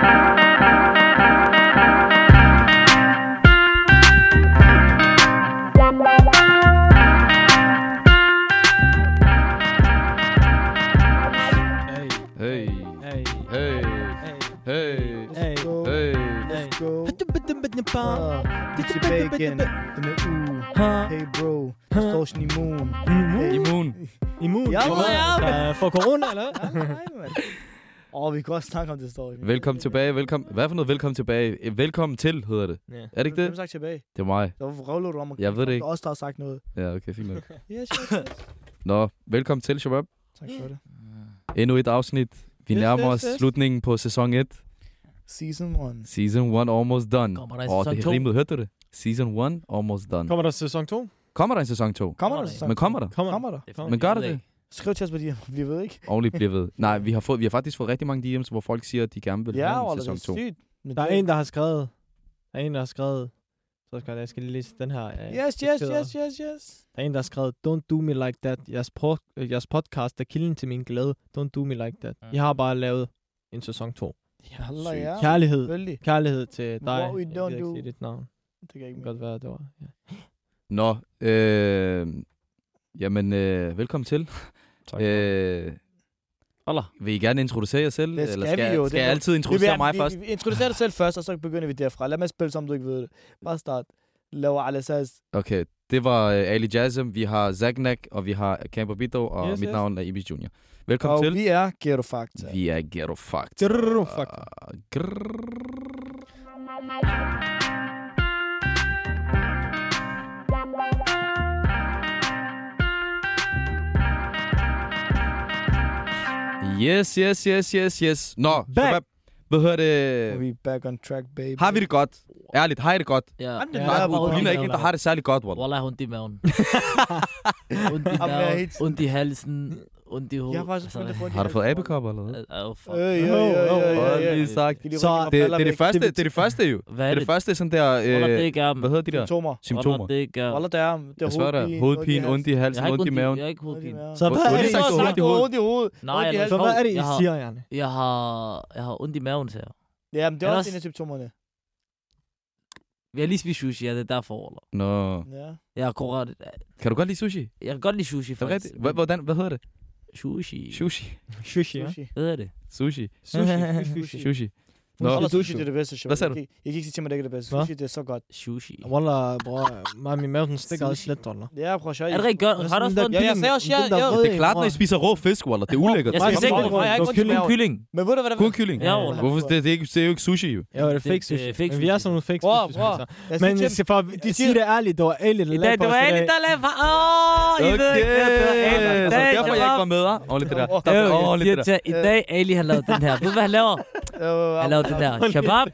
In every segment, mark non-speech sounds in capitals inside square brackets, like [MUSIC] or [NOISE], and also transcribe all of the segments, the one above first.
Hey, Hey, hey, hey, hey, hey, hey, go. hey. Let's go. Bam. Det er tilbage igen. Den er. Ha. Hey bro. Distortion immun. Immun. Immun. Immun. Ja, ja, Uh, for corona, eller? Nej, mand. Åh, oh, vi kan også snakke om det story. Velkommen tilbage, velkommen. Hvad for noget velkommen tilbage? Eh, Velkommen til, hedder det. Ja. Er det ikke Hvem det? sagt tilbage? Det er mig. Hvorfor røvler du om? Jeg ved det ikke. Det os, der har sagt noget. Ja, okay, fint nok. [LAUGHS] Yes, yes, yes. Nå, velkommen til, Shabab. tak for det. Endnu et afsnit. Vi Yes, nærmer yes, os yes. slutningen på sæson 1. Season 1. Season 1 almost done. Kommer der en Åh, sæson det to? rimede, hørte du det? Season 1 almost done. Kommer der sæson 2? Kommer der en sæson 2? Kommer der der sæson? Men kommer der? Kommer, Kommer der? Men gør det det? Skriv til os, hvad de [LAUGHS] bliver ved, ikke? Only bliver ved. Nej, vi har, fået, vi har faktisk fået rigtig mange DM's, hvor folk siger, at de gerne vil Ja, have en det sæson er 2. sygt. Men Der er det- en, der har skrevet. Der er en, der har skrevet. Så skal jeg, jeg skal lige læse den her. øh, Yes, yes, yes, yes, yes. Der er en, der har skrevet, don't do me like that. Jeres, øh, jeres podcast er kilden til min glæde. Don't do me like that. I har bare lavet en sæson 2. Jalla, ja. Kærlighed. Kærlighed til dig. What we Jeg don't ved ikke do. sige dit navn. Det kan jeg Det ikke kan godt være, det var. Ja. Nå, øh, jamen, øh, velkommen til. Tak. Øh, Holla. vil I gerne introducere jer selv? Det skal eller vi skal, jo, Skal det jeg altid Vi, introducere vil- mig vi, først? vi introducerer dig selv først, og så begynder vi derfra. Lad mig spille, som du ikke ved det. Bare start. Lav al sas. Okay, det var øh, Ali Jazem, vi har Zagnak, og vi har Camper Bito, og Yes, mit yes. navn er Ibis Junior. Velkommen Og til. vi er Ghetto Facta. Vi er Ghetto Factor. Ghetto Factor. Yes, yes, yes, yes, yes. Nå, Back. Shabab, hvad hedder det? er back on track, baby. Har vi det godt? Ærligt, har I det godt? Ja. Jamen, Ja, du, ligner ikke en, der har det særlig godt, Wallah. Wallah, ondt i maven. [LAUGHS] ondt i maven, ondt i halsen, ondt i hovedet. Jeg har faktisk fundet på Har du fået abekopper eller hvad? Øh, øh, fuck. Øh, ja, Hold ja. lige sagt. Så- Det, det er det første, det er det første jo. Hvad Det er er det? det første sådan der, er øh, ikke arm. hvad hedder de der? Symptomer. Symptomer. Er arm. Wallah, det er det Jeg svarer der. Hovedpine, ondt i halsen, ondt i maven. Jeg har ikke hovedpine. Så hvad er det, sagt, I du har siger? ondt i hovedet. ondt i hovedet. Nej. Så hvad er det, I siger, Janne? Jeg har, jeg har ondt i maven, siger jeg. Ja, men det er også en af symptomerne. Vi har lige spist sushi, ja, det er derfor, Wallah. Nå. Ja. Jeg har korret. Kan du godt lide sushi? Jeg kan godt lide sushi, faktisk. rigtigt? Hva- Hvordan, hvad hedder det? Sushi. Sushi. Sushi, ja. Sushi. Hvad hedder det? Sushi. Sushi. [LAUGHS] Sushi. Sushi. Nå, Wallah, sushi det er det bedste. Shabab. Hvad sagde Jeg kan- Jeg kan ikke sige til mig, det ikke er det bedste. Hvad? Sushi, det er så godt. Sushi. Wallah, bror, mig min mave, den stikker også lidt, Wallah. Ja, prøv at se. Er det rigtig godt? Har du også fået Ja, jeg sagde også, ja, der ja. det er klart, når I spiser rå fisk, Wallah. Det er ulækkert. Jeg spiser ikke men- noget. jeg har ikke Kun i maven. kylling. Men ved du, hvad det Kun kylling. Ja. Hvorfor? Det, det, er ikke, det er jo ikke sushi, jo. Ja, det er fake er sushi. fake Men vi er sådan nogle fake sushi. spiser. Men jeg de siger- siger det ærligt, det var Ali, der I dag, lavede det var i dag. der lavede for... Åh, I ved ikke, det er. derfor jeg ikke var med, ah? Ordentligt det der. Jeg Ordentligt siger det jer, i dag, Ali har lavet den her. Ved du, hvad han laver? Han lavede den der. Shabab.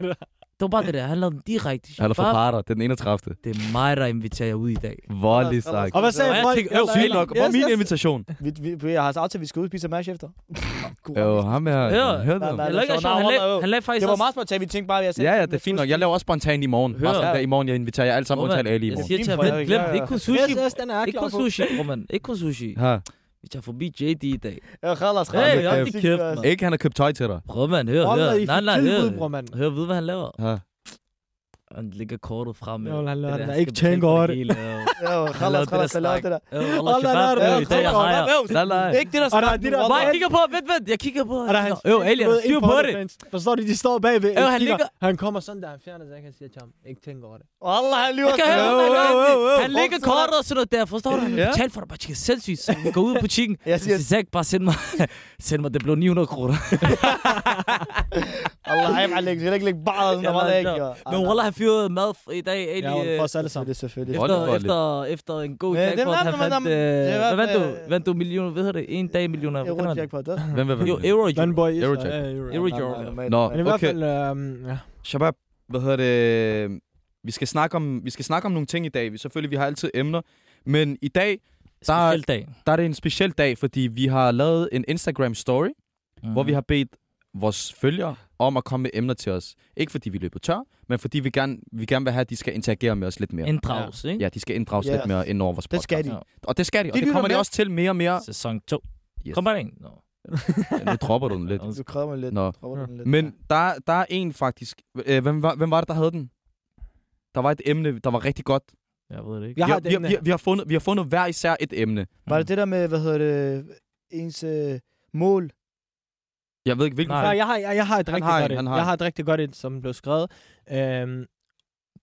Det var bare det der. Han lavede den direkte. Han er for Shabab. parter. Det er den 31. Det er mig, der inviterer jer ud i dag. Voldelig sagt. Og hvad sagde Og jeg folk? tænkte, Sygt nok. Hvor er min invitation? Vi, vi, vi har aftalt, at vi skal ud og spise mash efter. [LAUGHS] Jo, ham her. Hør. Hør Nej, det. nej. Eller ikke, så- sjovt. Han nej, lavede- han lavede faktisk Det var også... meget spontant. Vi tænkte bare, at jeg Ja, ja, det er fint nok. Jeg laver også spontan i morgen. Bare Hør. sådan der i morgen, jeg inviterer jer alle sammen, undtagen Ali i Jeg morgen. siger til ham, Fint, glem, Frederik. glem, Ja, ja. ikke kun sushi. Yes, yes, den er Ikke klar kun på. sushi, bror, mand. Ikke kun sushi. Ha. Vi tager forbi JD i dag. Ja, khalas, Hey, hold din kæft, mand. Ikke, han har købt tøj til dig. Prøv, mand. Hør, hør. I Nej, fik nej, tilbud, hør. mand. Hør, ved du, hvad han laver? Ja, Øh, Allah, Allah, Allah. Allah, Øh, Allah, Allah. Nej, nej. Ikke det, der Og der er snakker de nu, der- Wallah. Nej, jeg kigger på. Vent, vent. Jeg kigger på. Og der er hans Øh, Ali, han har styr på det. Forstår de, de står bagved. Ikke han ligger- Han kommer sådan der, han fjerner sig, han siger til ham, ikke tænk over det. Wallah, han lyver. Kan høre, han. Han lægger kortet og sådan noget der. Forstår du? Han betaler for det bare tjekke sindssygt. Så vi går ud på chicken. Jeg siger, Zach, bare send mig, [LAUGHS] send mig, det blev 900 kroner. [LAUGHS] Allah, jeg vil ikke, jeg vil ikke lægge bare sådan, der var det ikke. jo. Men Wallah har fyret mad i dag. Ja, øh, for os alle sammen. Selvfølgelig, selvfølgelig. Hold da efter, efter, efter en god Men det- jackpot, nej, han fandt... øh, det er Hvad vandt du? Vandt du millioner? Hvad hedder det? En dag millioner? Hvad kalder man det? det. Hvem, hvem? Jo, Euro Man boy, Eurojack. Nå, Men i hvert okay. fald, øhm, ja. Shabab, hvad hedder det? Vi skal, snakke om, vi skal snakke om nogle ting i dag. Vi, selvfølgelig, vi har altid emner. Men i dag, der, Speciel dag. der er det en speciel dag, fordi vi har lavet en Instagram-story, mm. hvor vi har bedt vores følgere om at komme med emner til os. Ikke fordi vi løber tør, men fordi vi gerne, vi gerne vil have, at de skal interagere med os lidt mere. Inddrages, ikke? Ja, de skal inddrages Ja. lidt mere ind over vores Det podcast. skal de. Ja. Og det skal de, og De det kommer de også til mere og mere. Sæson 2. Yes. Kom bare ind. Nå. nu dropper du den lidt. [LAUGHS] Du kræver mig lidt. Nå. Du dropper den lidt. Men der, der er en faktisk... Øh, hvem, var, hvem var det, der havde den? Der var et emne, der var rigtig godt. Jeg ved det ikke. Jeg vi, har det vi, har, vi, har, vi, har fundet, vi har fundet hver især et emne. Var det det der med, hvad hedder det, ens øh, mål? Jeg ved ikke, hvilken... Nej. Jeg har, jeg, jeg har et Han rigtig har godt en, et. han har Jeg en. har et rigtig godt et, som blev skrevet. Øhm,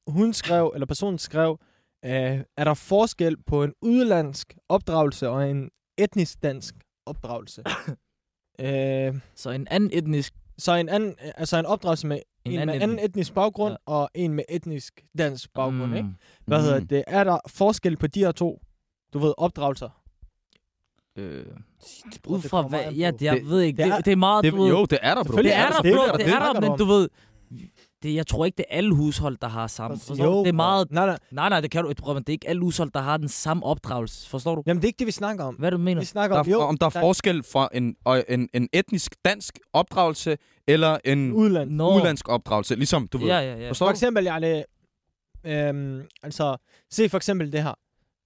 hun skrev, eller personen skrev, øh, er der forskel på en udlandsk opdragelse og en etnisk dansk opdragelse? [COUGHS] øh, Så en anden etnisk... så en anden, altså en opdragelse med en, en med anden etnisk baggrund Ja. og en med etnisk dansk baggrund, Mm. ikke? Hvad hedder Mm. det? Er der forskel på de her to, du ved, opdragelser? Øh, ud fra hvad... Ja, det, jeg Det- ved ikke. det Det, er- det, er meget, Det, du ved... jo, det er der, bro. Det er der, det, bro. er der, Det er der, men du ved... Det, jeg tror ikke, det er alle hushold, der har samme. Forstår du? Det er meget... Nej, nej. Nej, nej, det kan du ikke prøve, men det er ikke alle hushold, der har den samme opdragelse. Forstår du? Jamen, det er ikke det, vi snakker om. Hvad du mener? Vi snakker Der om, er, jo, om der er forskel fra en, en, en etnisk dansk opdragelse eller en udland. Nå. udlandsk opdragelse. Ligesom, du ved. Ja, ja, ja. Forstår For eksempel, jeg øhm, altså, se for eksempel det her.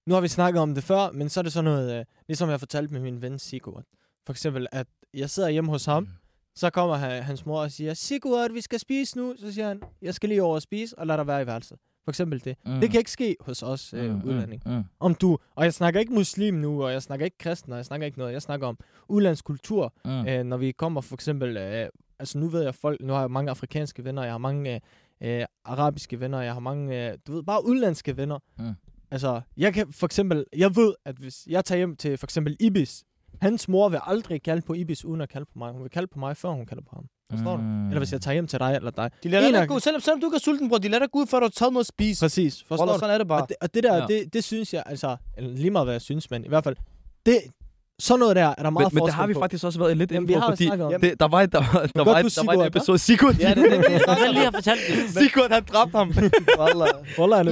Nu har vi snakket om det før, men så er det sådan noget, øh, ligesom jeg fortalte med min ven Sigurd. For eksempel, at jeg sidder hjemme hos ham, så kommer han, hans mor og siger, Sigurd, vi skal spise nu. Så siger han, jeg skal lige over og spise, og lad dig være i værelset. For eksempel det. Mm. Det kan ikke ske hos os øh, Mm, udlænding. Mm, mm. Om du, og jeg snakker ikke muslim nu, og jeg snakker ikke kristen, og jeg snakker ikke noget. Jeg snakker om udlandskultur. Mm. Øh, når vi kommer for eksempel, øh, altså nu ved jeg folk, nu har jeg mange afrikanske venner, jeg har mange øh, øh, arabiske venner, jeg har mange, øh, du ved, bare udlandske venner. Mm. Altså, jeg kan for eksempel, jeg ved, at hvis jeg tager hjem til for eksempel Ibis, hans mor vil aldrig kalde på Ibis, uden at kalde på mig. Hun vil kalde på mig, før hun kalder på ham. Forstår du? Mm. Eller hvis jeg tager hjem til dig eller dig. De lader En dig af- gå, selvom, selvom du ikke er sulten, bror, de lader dig gå ud, før du har taget noget at spise. Præcis, forstår Wallah, du? sådan er det bare. Og det, og det der, Ja. ja. det, det synes jeg, altså, eller lige meget hvad jeg synes, men i hvert fald, det, sådan noget der er der Men, meget men det forskel har vi på. faktisk også været lidt inde på, fordi det, der var, et- der, var- der, var, et- der var en episode. Sigurd, Ja, det det, det, [LAUGHS] Jeg lige har fortalt det. [LAUGHS] Sigurd, han dræbte ham. [LAUGHS] Wallah.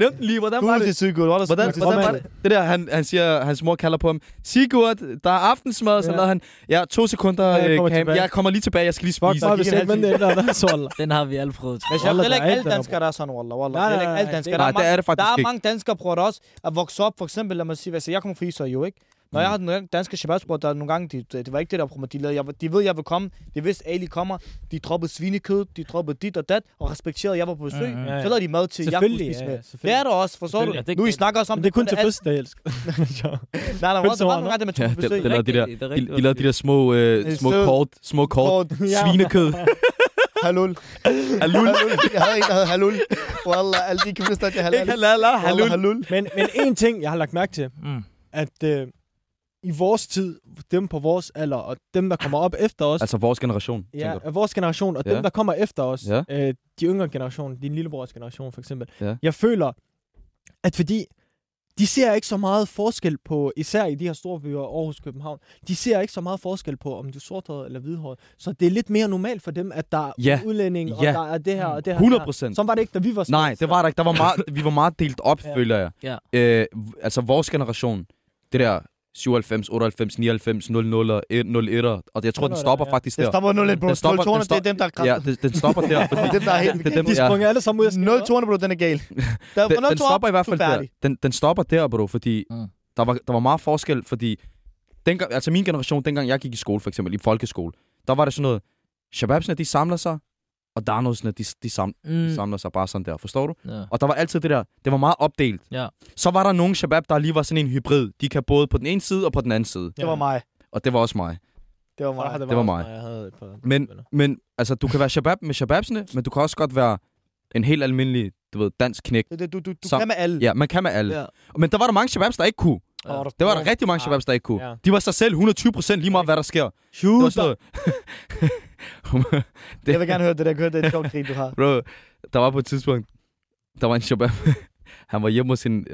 Den lige. Hvordan var det? Sigurd. Hvordan, til hvordan var det? Det der, han, han siger, hans mor kalder på ham. Sigurd, der er aftensmad. Så lavede han, ja, to sekunder. Ja, jeg øh, kommer jeg kommer lige tilbage, jeg skal lige spise. Den har vi alle prøvet. Men jeg heller der ikke alle der er danskere, der er sådan, Wallah. Wallah. Det er ikke alle danskere. Der er mange- Der er danskere, der også er vokset op. For eksempel, lad mig sige, jeg kommer fra Israel jo, ikke? Når jeg har den danske bror, der er nogle gange, de, det var ikke det der problem, de lavede. Jeg, de ved, jeg vil komme. De vidste, Ali kommer. De droppede svinekød, de droppede dit og dat, og respekterede, at jeg var på besøg. Mhm. Ja, ja. Så lavede de mad til, jeg kunne Selvfølgelig, spise ja, med. ja, Det er der også, forstår du? Ja, det- Nu I snakker også om Men det er kun til fødselsdag, elsk. [LAUGHS] Nej, nej, der var nogle gange, man Ja, tog på det, besøg. det lavede de Det er lavede de der små, øh, Det små kort, små kort. Ja. svinekød. [LAUGHS] Halul. Halul. Jeg havde en, der hed Halul. Wallah, alle de kan forstå, at jeg halal. Ikke halal, halul. Halul. Men, men en ting, jeg har lagt mærke til, Mm. at øh, i vores tid, dem på vores alder, og dem, der kommer op efter os, Altså vores generation, ja, tænker du? vores generation, og Ja. dem, der kommer efter os, Ja. øh, de yngre generationer, din lillebrors generation for eksempel, Ja. jeg føler, at fordi de ser ikke så meget forskel på, især i de her store byer, Aarhus, København, de ser ikke så meget forskel på, om du er sorthåret eller hvidhåret. Så det er lidt mere normalt for dem, at der er Ja. udlænding, og Ja. der er det her og det her. 100 der. procent. Sådan var det ikke, da vi var små. Nej, det var der ikke. Der var meget, vi var meget delt op, Ja. føler jeg. Ja. Øh, altså vores generation, det der 97, 98, 99, 00 og 01, og jeg tror, den stopper faktisk der. stopper 0 på Den stopper- 0 den det er dem, der er Ja, den stopper der. [LAUGHS] Fordi, Det er dem, der er helt det er dem, De sprang alle sammen ud af 0 200 bro, den er gal. [LAUGHS] Der, den, den stopper i hvert fald der. der. Den, den stopper der, bro, fordi Mm. der, var, der var meget forskel, fordi dengang, altså min generation, dengang jeg gik i skole, for eksempel i folkeskole, der var det sådan noget, shababsene, de samler sig, og darnosene, de, de, sam, Mm. de samler sig bare sådan der, forstår du? Ja. Og der var altid det der, det var meget opdelt. Ja. Så var der nogle shabab, der lige var sådan en hybrid. De kan både på den ene side og på den anden side. Det var mig. Og det var også mig. Det var Ja, mig. det var også mig. Jeg havde et par Men, men altså, du kan være shabab med shababsene, men du kan også godt være en helt almindelig, du ved, dansk knæk. Det- det- Du, du, du Så- kan med alle. Ja, man kan med alle. Ja. Men der var der mange shababs, der ikke kunne. Ja. Det var der rigtig mange shababs, der ikke kunne. Ja. De var sig selv 120 procent lige meget, hvad der sker. Det var Shoot sådan noget. [LAUGHS] Jeg vil gerne høre det der. Høre det er sjovt krig, du har. Bro, der var på et tidspunkt, der var en shabab. [LAUGHS] Han var hjemme hos sin...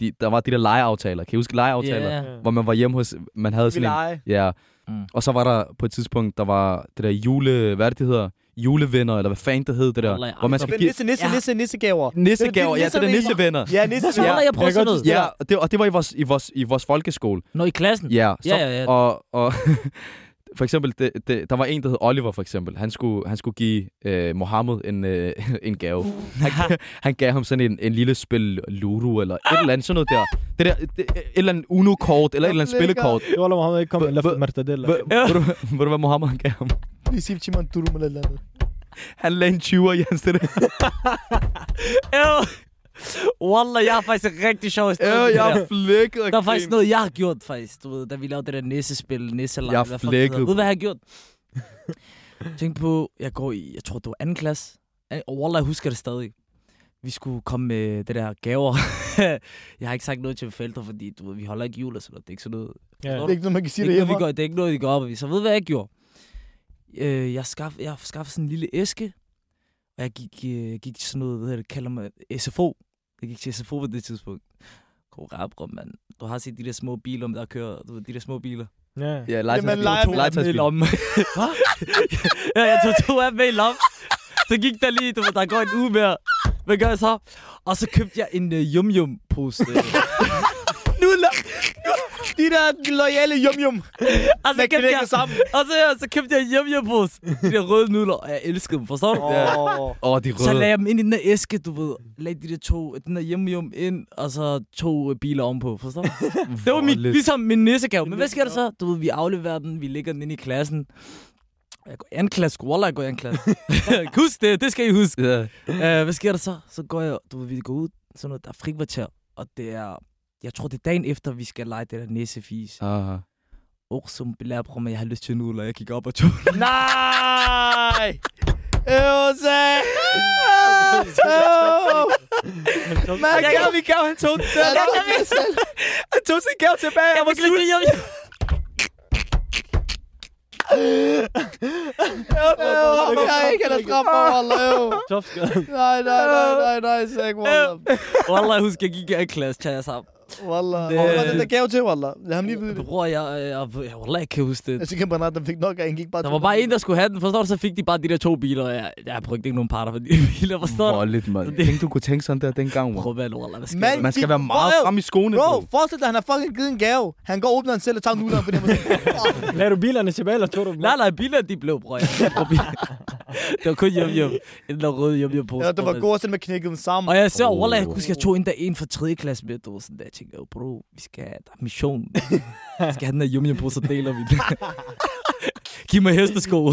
De, der var de der legeaftaler. Kan I huske legeaftaler? Ja. Hvor man var hjemme hos... Man havde sådan en... Ja. Mm. Og så var der på et tidspunkt, der var det der jule... Hvad det, det hedder? Julevenner, eller hvad fanden det hed, det der. Wallah, Hvor man skal give... Nisse, nisse, Ja. nisse, nissegaver. Nissegaver, ja, det er der nisse- nissevenner. Ja, nisse. Så holder jeg prøve jeg sådan noget. Ja, og det, og det var i vores, i vores, i vores folkeskole. Nå, i klassen? Ja, så, Ja, ja, ja. Og, og [LAUGHS] for eksempel, det, det, der var en, der hed Oliver, for eksempel. Han skulle, han skulle give øh, Mohammed en, øh, en gave. Han, [LAUGHS] han gav ham sådan en, en lille spil Ludo, eller et eller andet, sådan noget der. Det der, det, et eller andet Uno-kort, eller et eller andet spillekort. Det var Mohammed ikke kom med hva- Martadella. Ved du, hvad Mohammed han gav ham? Mig, du eller et eller andet. Han lagde en 20'er i hans [LAUGHS] det der. Wallah, jeg har faktisk en rigtig sjov historie. Ja, det jeg har flækket Der er faktisk noget, jeg har gjort, faktisk. Du ved, da vi lavede det der nissespil, nisselag. Jeg det hedder. flækket. Ved du, hvad jeg har gjort? [LAUGHS] Tænk på, jeg går i, jeg tror, det var anden klasse. Og Wallah, jeg husker det stadig. Vi skulle komme med det der gaver. [LAUGHS] jeg har ikke sagt noget til mine forældre, fordi du ved, vi holder ikke jul og sådan noget. Det er ikke sådan noget. Ja. Det er ikke noget, man kan Det sige ikke noget, vi går, det er ikke noget, vi går op i. Så ved du, hvad jeg gjorde? Øh, jeg, skaff, jeg skaffede sådan en lille æske, og jeg gik, øh, gik til sådan noget, hvad hedder det, kalder man SFO. Jeg gik til SFO på det tidspunkt. Rap, mand. Du har set de der små biler, der kører, du ved, de der små biler. Ja. Ja, Jamen, legetøjsbil. leger- to af dem med i lommen. [LAUGHS] ja, jeg tog to af med i lommen. Så gik der lige, du ved, der går en uge mere. Hvad gør jeg så? Og så købte jeg en uh, yum-yum-pose. [LAUGHS] øh. Nudler! De der loyale yum-yum. og, så købte jeg, sammen. og så, så købte jeg yum-yum-pose. De der røde nudler, og jeg elskede dem, forstår du? Åh. Åh, oh, de røde. Så lagde jeg dem ind i den der æske, du ved. Lagde de der to, den der yum-yum ind, og så to øh, biler ovenpå, forstår du? [LAUGHS] Det var mit, ligesom min nissegave. Men hvad sker der så? Du ved, vi afleverer den, vi lægger den ind i klassen. Jeg går i anden klasse, Wallah, jeg går i anden klasse. [LAUGHS] Husk det, det skal I huske. Ja. Uh, hvad sker der så? Så går jeg, du ved, vi går ud, sådan noget, der er frikvarter, og det er, jeg tror, det er dagen efter, vi skal lege det der nissefis. Ah. Og som belærer på mig, jeg har lyst til nudler, jeg kigger op og tog. Nej! Øvse! Man kan vi gav, han tog den selv. Han tog sin gav tilbage. Jeg var hjem. Jeg har ikke dræbt mig, Wallah. Topskade. Nej, nej, nej, nej, nej, sæk, Wallah. Wallah, husker, jeg gik i klasse, tager jeg sammen. Wallah. Det- Hvor var den der gave til, Wallah? Lad ham lige vide det. Bror, jeg, jeg, jeg, jeg, Wallah, jeg kan huske det. Jeg tænker bare, at den fik nok af, han gik bare Der var bare en, der skulle have den, forstår du? Så fik de bare de der to biler, og jeg, jeg brugte ikke nogen parter for de [LAUGHS] biler, forstår du? Voldeligt, mand. Det- Tænk, du kunne tænke sådan der dengang, Prøv man. at være, Wallah, hvad sker Man- der? Man skal være meget Bro, frem i skoene, Bro, bro. forestil dig, han har fucking givet en gave. Han går og åbner den selv og tager nudlerne på det. måde. Lagde [LAUGHS] du bilerne tilbage, eller tog du dem? Nej, nej, biler, de blev, bror. Jeg havde problemer. [LAUGHS] det var kun hjem, hjem. En der røde hjem, hjem på. Ja, det var godt selv med knækket dem sammen. Og jeg ser, Oh. Wallah, jeg husker, jeg tog en der en fra 3. klasse med, du sådan der, jeg tænkte, oh, bro, vi skal, der er mission. vi skal have den der yum yum på, så deler vi den. [LAUGHS] Giv mig hestesko.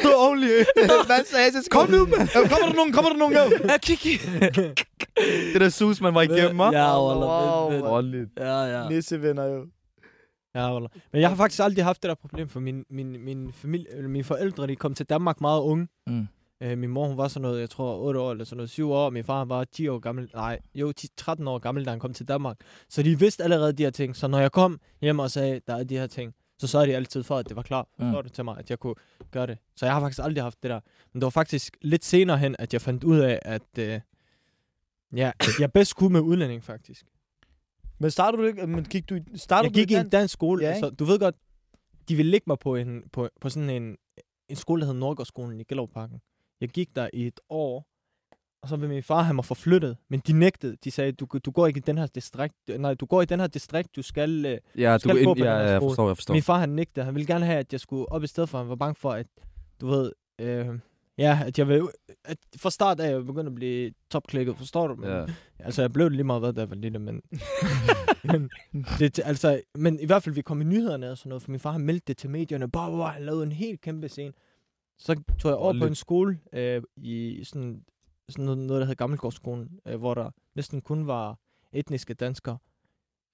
Stå ordentligt. Så kom nu, mand. Kommer der nogen? Kommer der nogen? Jo. ja, kig. Det der sus, man var igennem, hva'? Ja, Wow, Wallah. men- men- Voldeligt. Ja, ja. Nissevenner jo. Ja, Wallah. Men jeg har faktisk aldrig haft det der problem, for min, min, min, familie, eller mine forældre, de kom til Danmark meget unge. Mm. Øh, min mor, hun var sådan noget, jeg tror 8 år eller sådan noget, 7 år. Min far var 10 år gammel, nej, jo 10, 13 år gammel, da han kom til Danmark. Så de vidste allerede de her ting. Så når jeg kom hjem og sagde, der er de her ting, så sørgede de altid for, at det var klar. Forstår Mm. du til mig, at jeg kunne gøre det. Så jeg har faktisk aldrig haft det der. Men det var faktisk lidt senere hen, at jeg fandt ud af, at øh, ja, jeg bedst kunne med udlænding, faktisk. Men startede du ikke? Men gik du. Startede Jeg gik du i en dansk skole. Ja, Ja, altså, du ved godt, de ville lægge mig på, en, på, på sådan en, en skole, der hed Nordgårdsskolen i Gellerupparken. Jeg gik der i et år, og så ville min far have mig forflyttet. Men de nægtede. De sagde, du, du går ikke i den her distrikt. Nej, du går i den her distrikt, du skal... Øh. Ja, du Skal ind, gå på ja, den her jeg forstår, jeg forstår. Min far, han nægtede. Han ville gerne have, at jeg skulle op i stedet for. Han var bange for, at du ved... Øh, ja, at jeg vil... At fra start af, jeg begyndte at blive topklikket, forstår du? Men, Ja. Altså, jeg blev det lige meget hvad, da jeg var lille, men... [LAUGHS] men, det, altså, men i hvert fald, vi kom i nyhederne og sådan noget, for min far han meldte det til medierne. Bare, bare, han lavede en helt kæmpe scene. Så tog jeg over på en skole øh, i sådan, sådan noget, noget, der hedder Gammelgårdsskolen, øh, hvor der næsten kun var etniske danskere.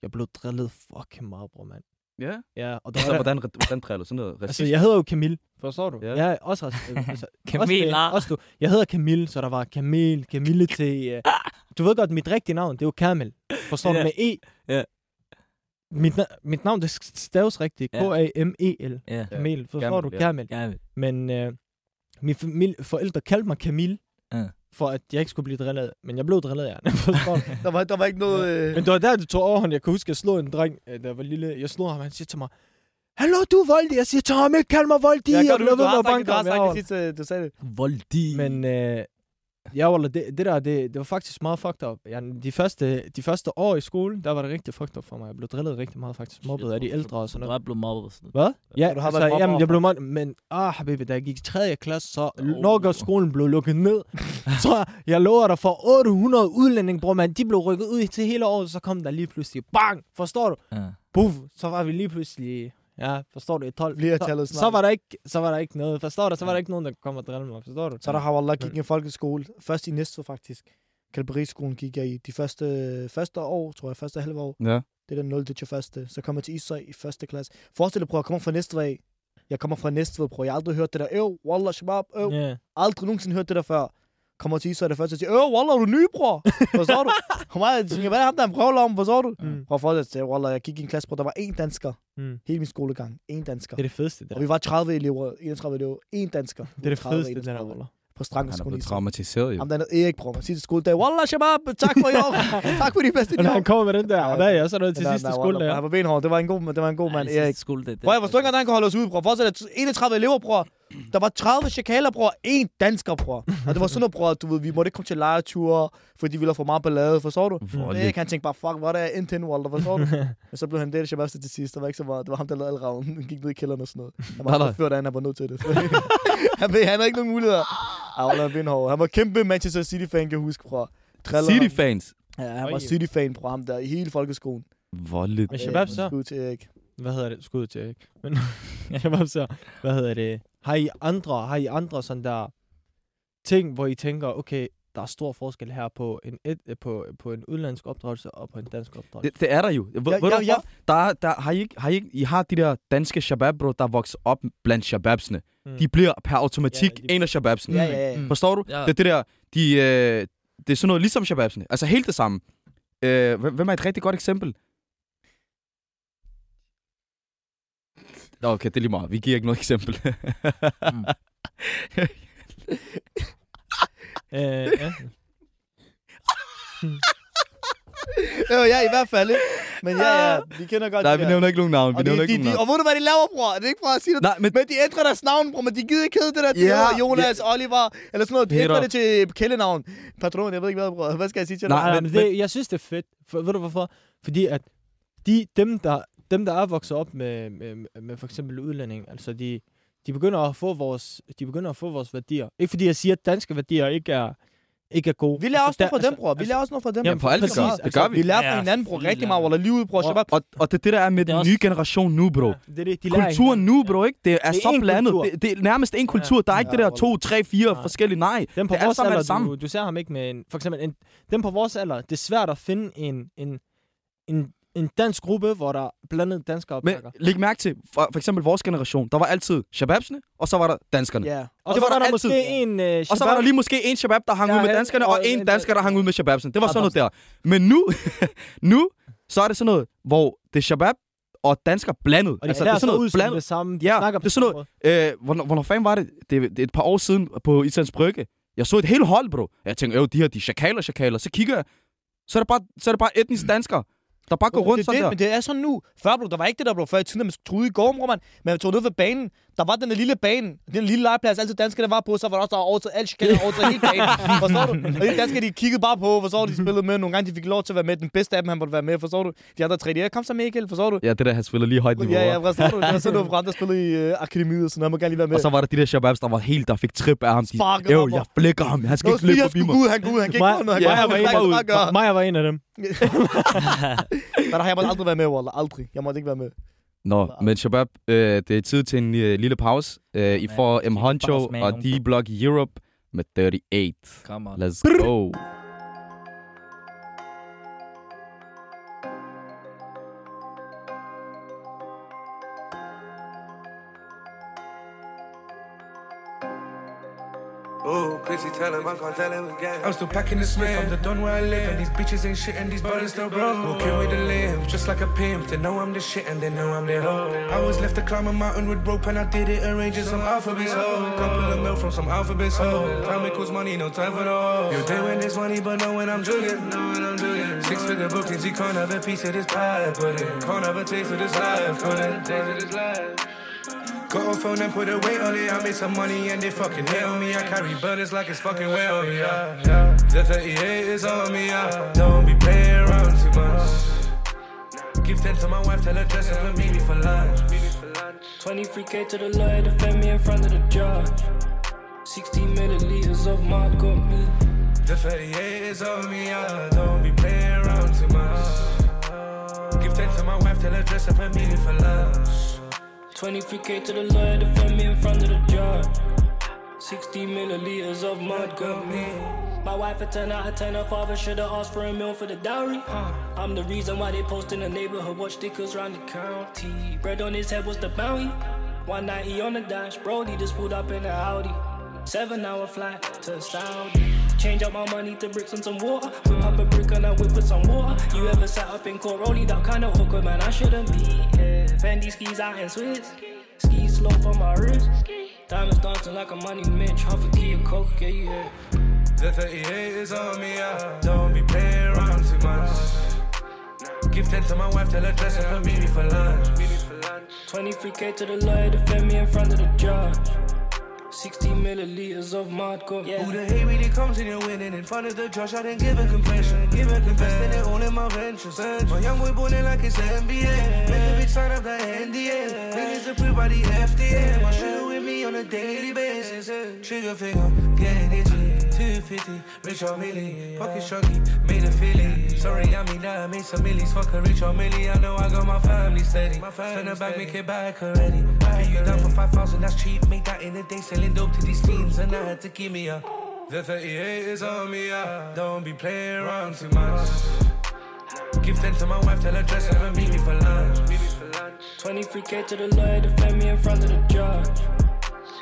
Jeg blev drillet fucking meget, bror, mand. Ja. Ja, og der Så var hvordan, hvordan driller sådan noget? altså, Racist? jeg hedder jo Camille, forstår du? Ja. Jeg er også, ras- altså, [LAUGHS] Camille, også, ah. også du. Jeg hedder Camille, så der var Camille, Camille til... Øh, [LAUGHS] du ved godt, mit rigtige navn, det er jo Kamel. Forstår du? Ja. Med E. Ja. Mit, na- mit navn, det staves rigtigt. Ja. K-A-M-E-L. Ja. Kamel. Forstår Kamel, du? ja. Kamel. Ja, Men øh, mine familie, forældre kaldte mig Camille. Ja. For at jeg ikke skulle blive drillet. Men jeg blev drillet, ja. [LAUGHS] Du? Der var, der var ikke noget... Øh... Men det var der, det tog overhånd. Jeg kan huske, jeg slog en dreng, øh, der var lille. Jeg slog ham, han siger til mig, Hallo, du er voldig. Jeg siger, Tom, ikke kald mig voldig. Jeg jeg du, du med har sagt, banke du har ham. Jeg sagt det sidst, øh, du sagde det. Voldig. Men øh, Ja, Wallah, det, det der, det, det var faktisk meget fucked up. Ja, de, første, de første år i skole, der var det rigtig fucked up for mig. Jeg blev drillet rigtig meget faktisk. Mobbet af de ældre og sådan Du noget. er blevet mobbet og sådan Hvad? Ja, du har altså, jamen, jeg blev mobbet, men ah, habibi, da jeg gik i 3. klasse, så Oh. når skolen blev lukket ned, [LAUGHS] så jeg, jeg lover dig for 800 udlændinge, bror, man, de blev rykket ud til hele året, så kom der lige pludselig, bang, forstår du? Ja. Puff, så var vi lige pludselig, ja, forstår du, i 12. Bliver så, tallet så, var der ikke, så var der ikke noget, forstår du? Så var der ikke nogen, der kom og drille mig, forstår du? Så der har Wallah gik i en folkeskole. Først i næste faktisk. Kalberiskolen gik jeg i de første, første år, tror jeg, første halve år. Ja. Det er den 0. til første. Så kom jeg til Ishøj i første klasse. Forestil dig, bror, jeg kommer fra Næstved af. Jeg kommer fra Næstved, bror. Jeg har aldrig hørt det der. Øv, Wallah, shabab, øv. Ja. Aldrig nogensinde hørt det der før. Kommer til det første og siger, øv, Wallah, er du ny, bror? Forstår du? Og mig, tænker, hvad er ham, der er en prøvler om? Forstår du? Mm. Prøv at forestille dig, Wallah, jeg gik i en klasse, bror. Der var én dansker. Mm. Hele min skolegang. Én dansker. Det er det fedeste, det Og der. vi var 30 elever, 31 elever. Én dansker. Det er det 30, fedeste, det der, 31. Wallah. På Han er blevet traumatiseret, jo. Ham der er Erik, bror. Man siger til skoledag, Wallah, shabab, tak for i år. [LAUGHS] tak for de bedste Og når han kommer med den der, Ja, hvad er så noget til sidste nej, skole Wallah, der? Han var benhård. Det var en god, det var en god mand, Erik. Bror, jeg forstår ikke, at han kan holde os ud, bror. Dig, 31 elever, bror. Der var 30 chakaler, bror. En dansker, bror. Og det var sådan noget, bror, du ved, vi måtte ikke komme til lejeture, fordi vi ville have for meget ballade, forstår du? Voldeligt. Erik, han tænkte bare, fuck, hvor er det indtil nu, Walter, forstår du? [LAUGHS] Men så blev han det shababste til sidst. Der var ikke så meget. Det var ham, der lavede alle ravnen. Han [LAUGHS] gik ned i kælderen og sådan noget. Han var før, da han var nødt til det. [LAUGHS] han, ved, han havde ikke nogen muligheder. Ej, Walter, han benhård. Han var kæmpe Manchester City-fan, kan jeg huske, bror. Driller ham. City-fans. Ja, han var. City-fan, bror, ham der, i hele folkeskolen. Voldeligt. Men Shabab så? skud til Erik. Hvad hedder det? Skud til Erik. Men [LAUGHS] Shabab så, hvad hedder det? Har I andre, har I andre sådan der ting, hvor I tænker, okay, der er stor forskel her på en, et, øh, på, på en udlandsk opdragelse og på en dansk opdragelse? Det, det er der jo. Ved, Ja, ved ja, ja. Der, er- der, har I, ikke, har I, ikke, I har de der danske shabab, bro, der vokser op blandt shababsene. Mm. De bliver per automatik Ja, de- en af shababsene. Ja, ja, ja. Mm. Forstår du? Ja. Det er det der, de, øh, det er sådan noget ligesom shababsene. Altså helt det samme. Øh, hvem hvem er et rigtig godt eksempel? Nå, okay, det er lige meget. Vi giver ikke noget eksempel. [LAUGHS] Mm. [LAUGHS] Øh, ja. [LAUGHS] Jo, ja, i hvert fald, ikke? Men ja, ja, vi kender godt Nej, vi der. nævner ikke nogen navn. Vi Og, de, nævner de, ikke de, nogen og navn. ved du, hvad de laver, bror? Det er ikke for at sige det. Nej, men Men de ændrer deres navn, bror, men de gider ikke hedde det der. De hedder Jonas, Oliver, eller sådan noget. De ændrer det til kælenavn. Patron, jeg ved ikke hvad, bror. Hvad skal jeg sige til dig? Nej, men- men, men det, jeg synes, det er fedt. For, ved du hvorfor? Fordi at de, dem, der, dem, der er vokset op med, med, med for eksempel udlænding, altså de, de begynder at få vores, de begynder at få vores værdier. Ikke fordi jeg siger, at danske værdier ikke er, ikke er gode. Vi lærer også noget fra dem, bror. Vi lærer også noget fra dem. Jamen, for alt det præcis, gør. Det gør Vi vi. lærer Ja, fra hinanden, bror. Rigtig meget, lærer Wallah. Livet, bror. Shabab. Og, og det er det, der er med den nye generation nu, bro. Ja, det er det, de Kulturen nu, bro, ikke? Det er, Det er så blandet. Det, det er nærmest en kultur. Der er ikke Ja, det der to, tre, fire Nej. forskellige. Nej. Dem på Det er vores sammen alder, det samme. du, du ser ham ikke med en... For eksempel, en, dem på vores alder, det er svært at finde en, en, en, en dansk gruppe, hvor der er blandet danskere og Men læg mærke til, for, for eksempel vores generation, der var altid shababsene, og så var der danskerne. Ja. Og, det var var der der altid. en... Uh, Og så var der lige måske en shabab, der hang Ja, ud med danskerne, og og en en- dansker, der hang ud med shababsen. Det var sådan noget der. Men nu, [LAUGHS] nu, så er det sådan noget, hvor det er shabab og dansker blandet. Og de altså, det er sådan noget blandet. det samme. De Ja, snakker det er sådan noget- Øh, hvornår, hvornår fanden var det? det? Det er et par år siden på Islands Brygge. Jeg så et helt hold, bro. Jeg tænkte, jo, de her, de er chakaler, chakaler. Så kigger jeg, så er det bare, så er det bare etniske danskere, der bare går rundt det, sådan det, der. Men det er sådan nu. Før, bro, der var ikke det der, bro. Før i tiden, at man skulle ude i går, man. Man tog ned ved banen. Der var den der lille bane. Den lille legeplads, altid danskerne var på. Så var der også der var over til alle chikaner over til hele banen. Forstår du? Og de danskere, de kiggede bare på. Forstår du? De spillede med. Nogle gange, de fik lov til at være med. Den bedste af dem, han måtte være med. Forstår du? De andre tre, de "Ja, kom så Mikkel. Forstår du? Ja, det der, han spiller lige højt niveau. Ja, ja, forstår du? Der var sådan noget brand, der spillede i uh, akademiet, og sådan noget. Må gerne lige være med. Og så var der de der shababs, der var helt, der fik trip af ham. De, Sparkede jo, ham, jeg flækker ham. Han skal Nå, ikke løbe forbi mig. ud, han går ud, han kan ikke ud, han kan bare gøre. Maja var en af dem. [LAUGHS] Men der har jeg måtte aldrig være med, Wallah. Aldrig. Jeg måtte ikke være med. Nå, men Shabab, øh, det er tid til en øh, lille pause. Øh, I får M. Honcho og D-Block Europe med 38. Come on. Let's go. Tell him I can't tell him again. I'm still packing the Smith. I'm the don where I live, and these bitches ain't shit, and these brothers still broke. Walking with the live, just like a pimp. They know I'm the shit, and they know I'm the hoe. I was left to climb a mountain with rope, and I did it arranging some alphabets hoe. Couple of mil from some alphabets hoe. Time equals money, no time for the hoe. You day when there's money, but know when I'm jugging, know when I'm jugging. Six figure bookings, you can't have a piece of this pie, put it. Can't have a taste of this life, put it. Taste of this life. Got a phone and put a weight on it. I made some money and they fucking hate on me. I carry burdens like it's fucking weight on me. Yeah, yeah. The 38 is on me. Yeah. Don't be playing around too much. Give 10 to my wife, tell her dress up and meet me for lunch. 23k to the lawyer, defend me in front of the judge. 60 milliliters of mod got me. The 38 is on me, yeah. Don't be playing around too much. Give 10 to my wife, tell her dress up and meet me for lunch. 23k to the lawyer, defend me in front of the judge. 60 milliliters of mud got me. My wife a 10 out of 10, her father should've asked for a meal for the dowry. I'm the reason why they post in the neighborhood, watch stickers round the county. Bread on his head was the bounty. 190 on the dash, Brody just pulled up in a Audi. Seven hour flight to Saudi. Change up my money to bricks and some water. Whip up a brick and I whip with some water. You ever sat up in court, rolling that kind of awkward, man? I shouldn't be here. Fendi skis out in Swiss. Ski slope on my wrist. Diamonds dancing like a money Mitch. Half a key of coke, yeah, you hear. The 38 is on me, yeah. Don't be playing around too much. Give 10 to my wife, tell her dress up and meet me for lunch. 23k to the lawyer, defend me in front of the judge. 60 milliliters of mud got Who the hate really comes in and winning in front of the judge? I didn't give a confession, give a confession it all in my ventures. My young boy balling like it's NBA. Make a bitch sign up that NDA. Niggas approved by the FDA. My shooter with me on a daily basis. Trigger finger, getting itchy. 250, rich or milli. Pocket shocky, made a feeling. Sorry, I mean that I made some millies. Fuck a rich or milli. I know I got my family steady. Spend it back, make it back already. Pay you down for 5,000, that's cheap. Make that in a day, selling dope to these fiends. And I had to give me a. The 38 is on me, yeah. Don't be playing around too much. Give 10 to my wife, tell her dress up and meet me for lunch. 23k to the lawyer, defend me in front of the judge.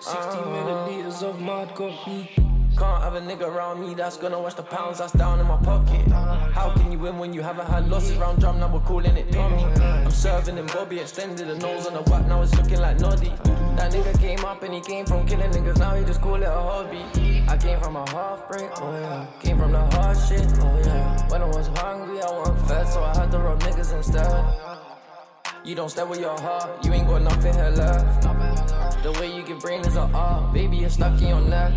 60 uh-huh. milliliters of mud got me. Can't have a nigga around me that's gonna watch the pounds that's down in my pocket. How can you win when you haven't had losses round drum? Now we're calling it Tommy. I'm serving him Bobby, extended the nose on the whack, now it's looking like Noddy. That nigga came up and he came from killing niggas, now he just call it a hobby. I came from a half break, oh yeah. Came from the hard shit, oh yeah. When I was hungry, I wasn't fed, so I had to rob niggas instead. You don't stay with your heart, you ain't got nothing here left. The way you give brain is an art, baby, you're stuck in your neck.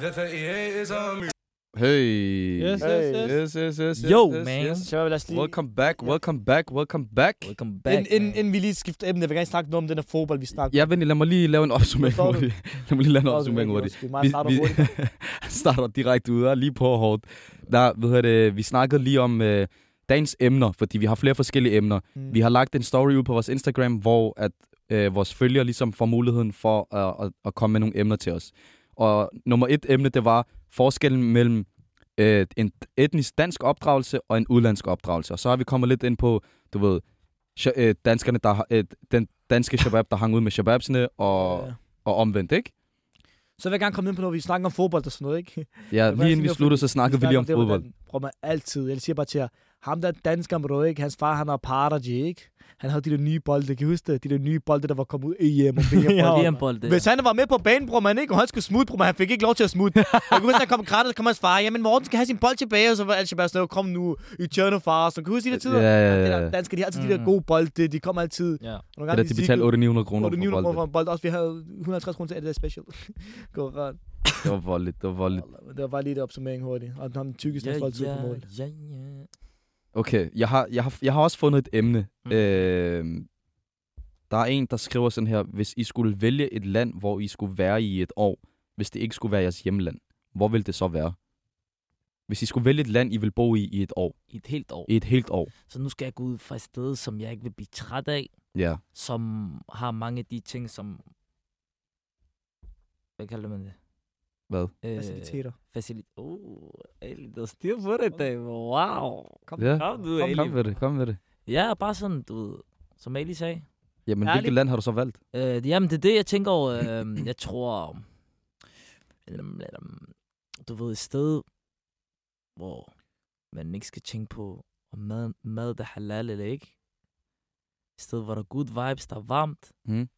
The 38 is on me. Hey. Yes, Hey. yes, yes. Yes, yes, yes, yes, Yo, yes, man. yes. Så lad os lige... Welcome back, welcome back, welcome back. Welcome back, Inden, inden, man. inden vi lige skifter emne, jeg vil gerne snakke noget om den her fodbold, vi snakker Ja, venlig, lad mig lige lave en opsummering hurtigt. Lad mig lige lave en opsummering hurtigt. Vi, vi, [LAUGHS] starter direkte ud, og lige på hårdt. Der, ved det, vi snakkede lige om øh, dagens emner, fordi vi har flere forskellige emner. Mm. Vi har lagt en story ud på vores Instagram, hvor at øh, vores følgere ligesom får muligheden for at, at, at komme med nogle emner til os. Og nummer et emne, det var forskellen mellem øh, en etnisk dansk opdragelse og en udlandsk opdragelse. Og så har vi kommet lidt ind på, du ved, øh, danskerne, der øh, den danske shabab, der hang ud med shababsene, og, Ja. og omvendt, ikke? Så vil jeg gerne komme ind på, når vi snakker om fodbold og sådan noget, ikke? [LAUGHS] Ja, Det lige inden vi sluttede, så snakkede vi lige om det, fodbold. hvordan- Prøv mig altid. Jeg siger bare til jer, ham der dansker, bro, ikke? Hans far, han har Partagy, ikke? Han havde de der nye bolde, kan I huske det? De der nye bolde, der var kommet ud EM og BM. Ja, lige en bold, det. Hvis han var med på banen, bror, man ikke, og han skulle smutte, bror, man, han fik ikke lov til at smutte. [LAUGHS] Jeg kan huske, han kom og så kom hans far, jamen Morten skal have sin bold tilbage, og så var bare sådan, kom nu, i tjørne far, så kan du huske de der tider? Ja, ja, ja. der danske, de har altid de der Mm. gode bolde, de kommer altid. Ja. Og nogle Det der, de betalte 800 kroner for 800 kroner for bolden. en bold, også vi havde 150 kroner til det der special. [LAUGHS] Gå ret. Det var voldeligt, det var voldeligt. Det var bare lige det opsummering hurtigt. Og ham tykkeste Ja, ja, folk ja, på mål. ja, ja. Okay, jeg har, jeg, har, jeg har også fundet et emne. Mm. Øh, der er en, der skriver sådan her, hvis I skulle vælge et land, hvor I skulle være i et år, hvis det ikke skulle være jeres hjemland, hvor ville det så være? Hvis I skulle vælge et land, I vil bo i i et år, I et helt år. i et helt år. Så nu skal jeg gå ud fra et sted, som jeg ikke vil blive træt af, Ja. som har mange af de ting, som... Hvad kalder man det? Hvad? Øh, Faciliteter. Facilit. Oh, Ali, du har styr på det i dag. Wow. Kom, Ja. Kom du, Kom, Ali. kom med det, kom med det. Ja, bare sådan, du ved, som Ali sagde. Jamen, Ærligt. hvilket land har du så valgt? Øh, jamen, det er det, jeg tænker over. Øh, jeg tror, du ved, et sted, hvor man ikke skal tænke på, om mad, mad der er halal eller ikke. Et sted, hvor der er good vibes, der er varmt, Mm.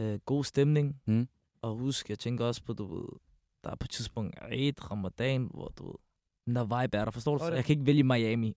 øh, god stemning. Mm. Og husk, jeg tænker også på, du ved, der er på et tidspunkt Eid, Ramadan, hvor du ved, Den der vibe er der, forstår du? Jeg kan ikke vælge Miami.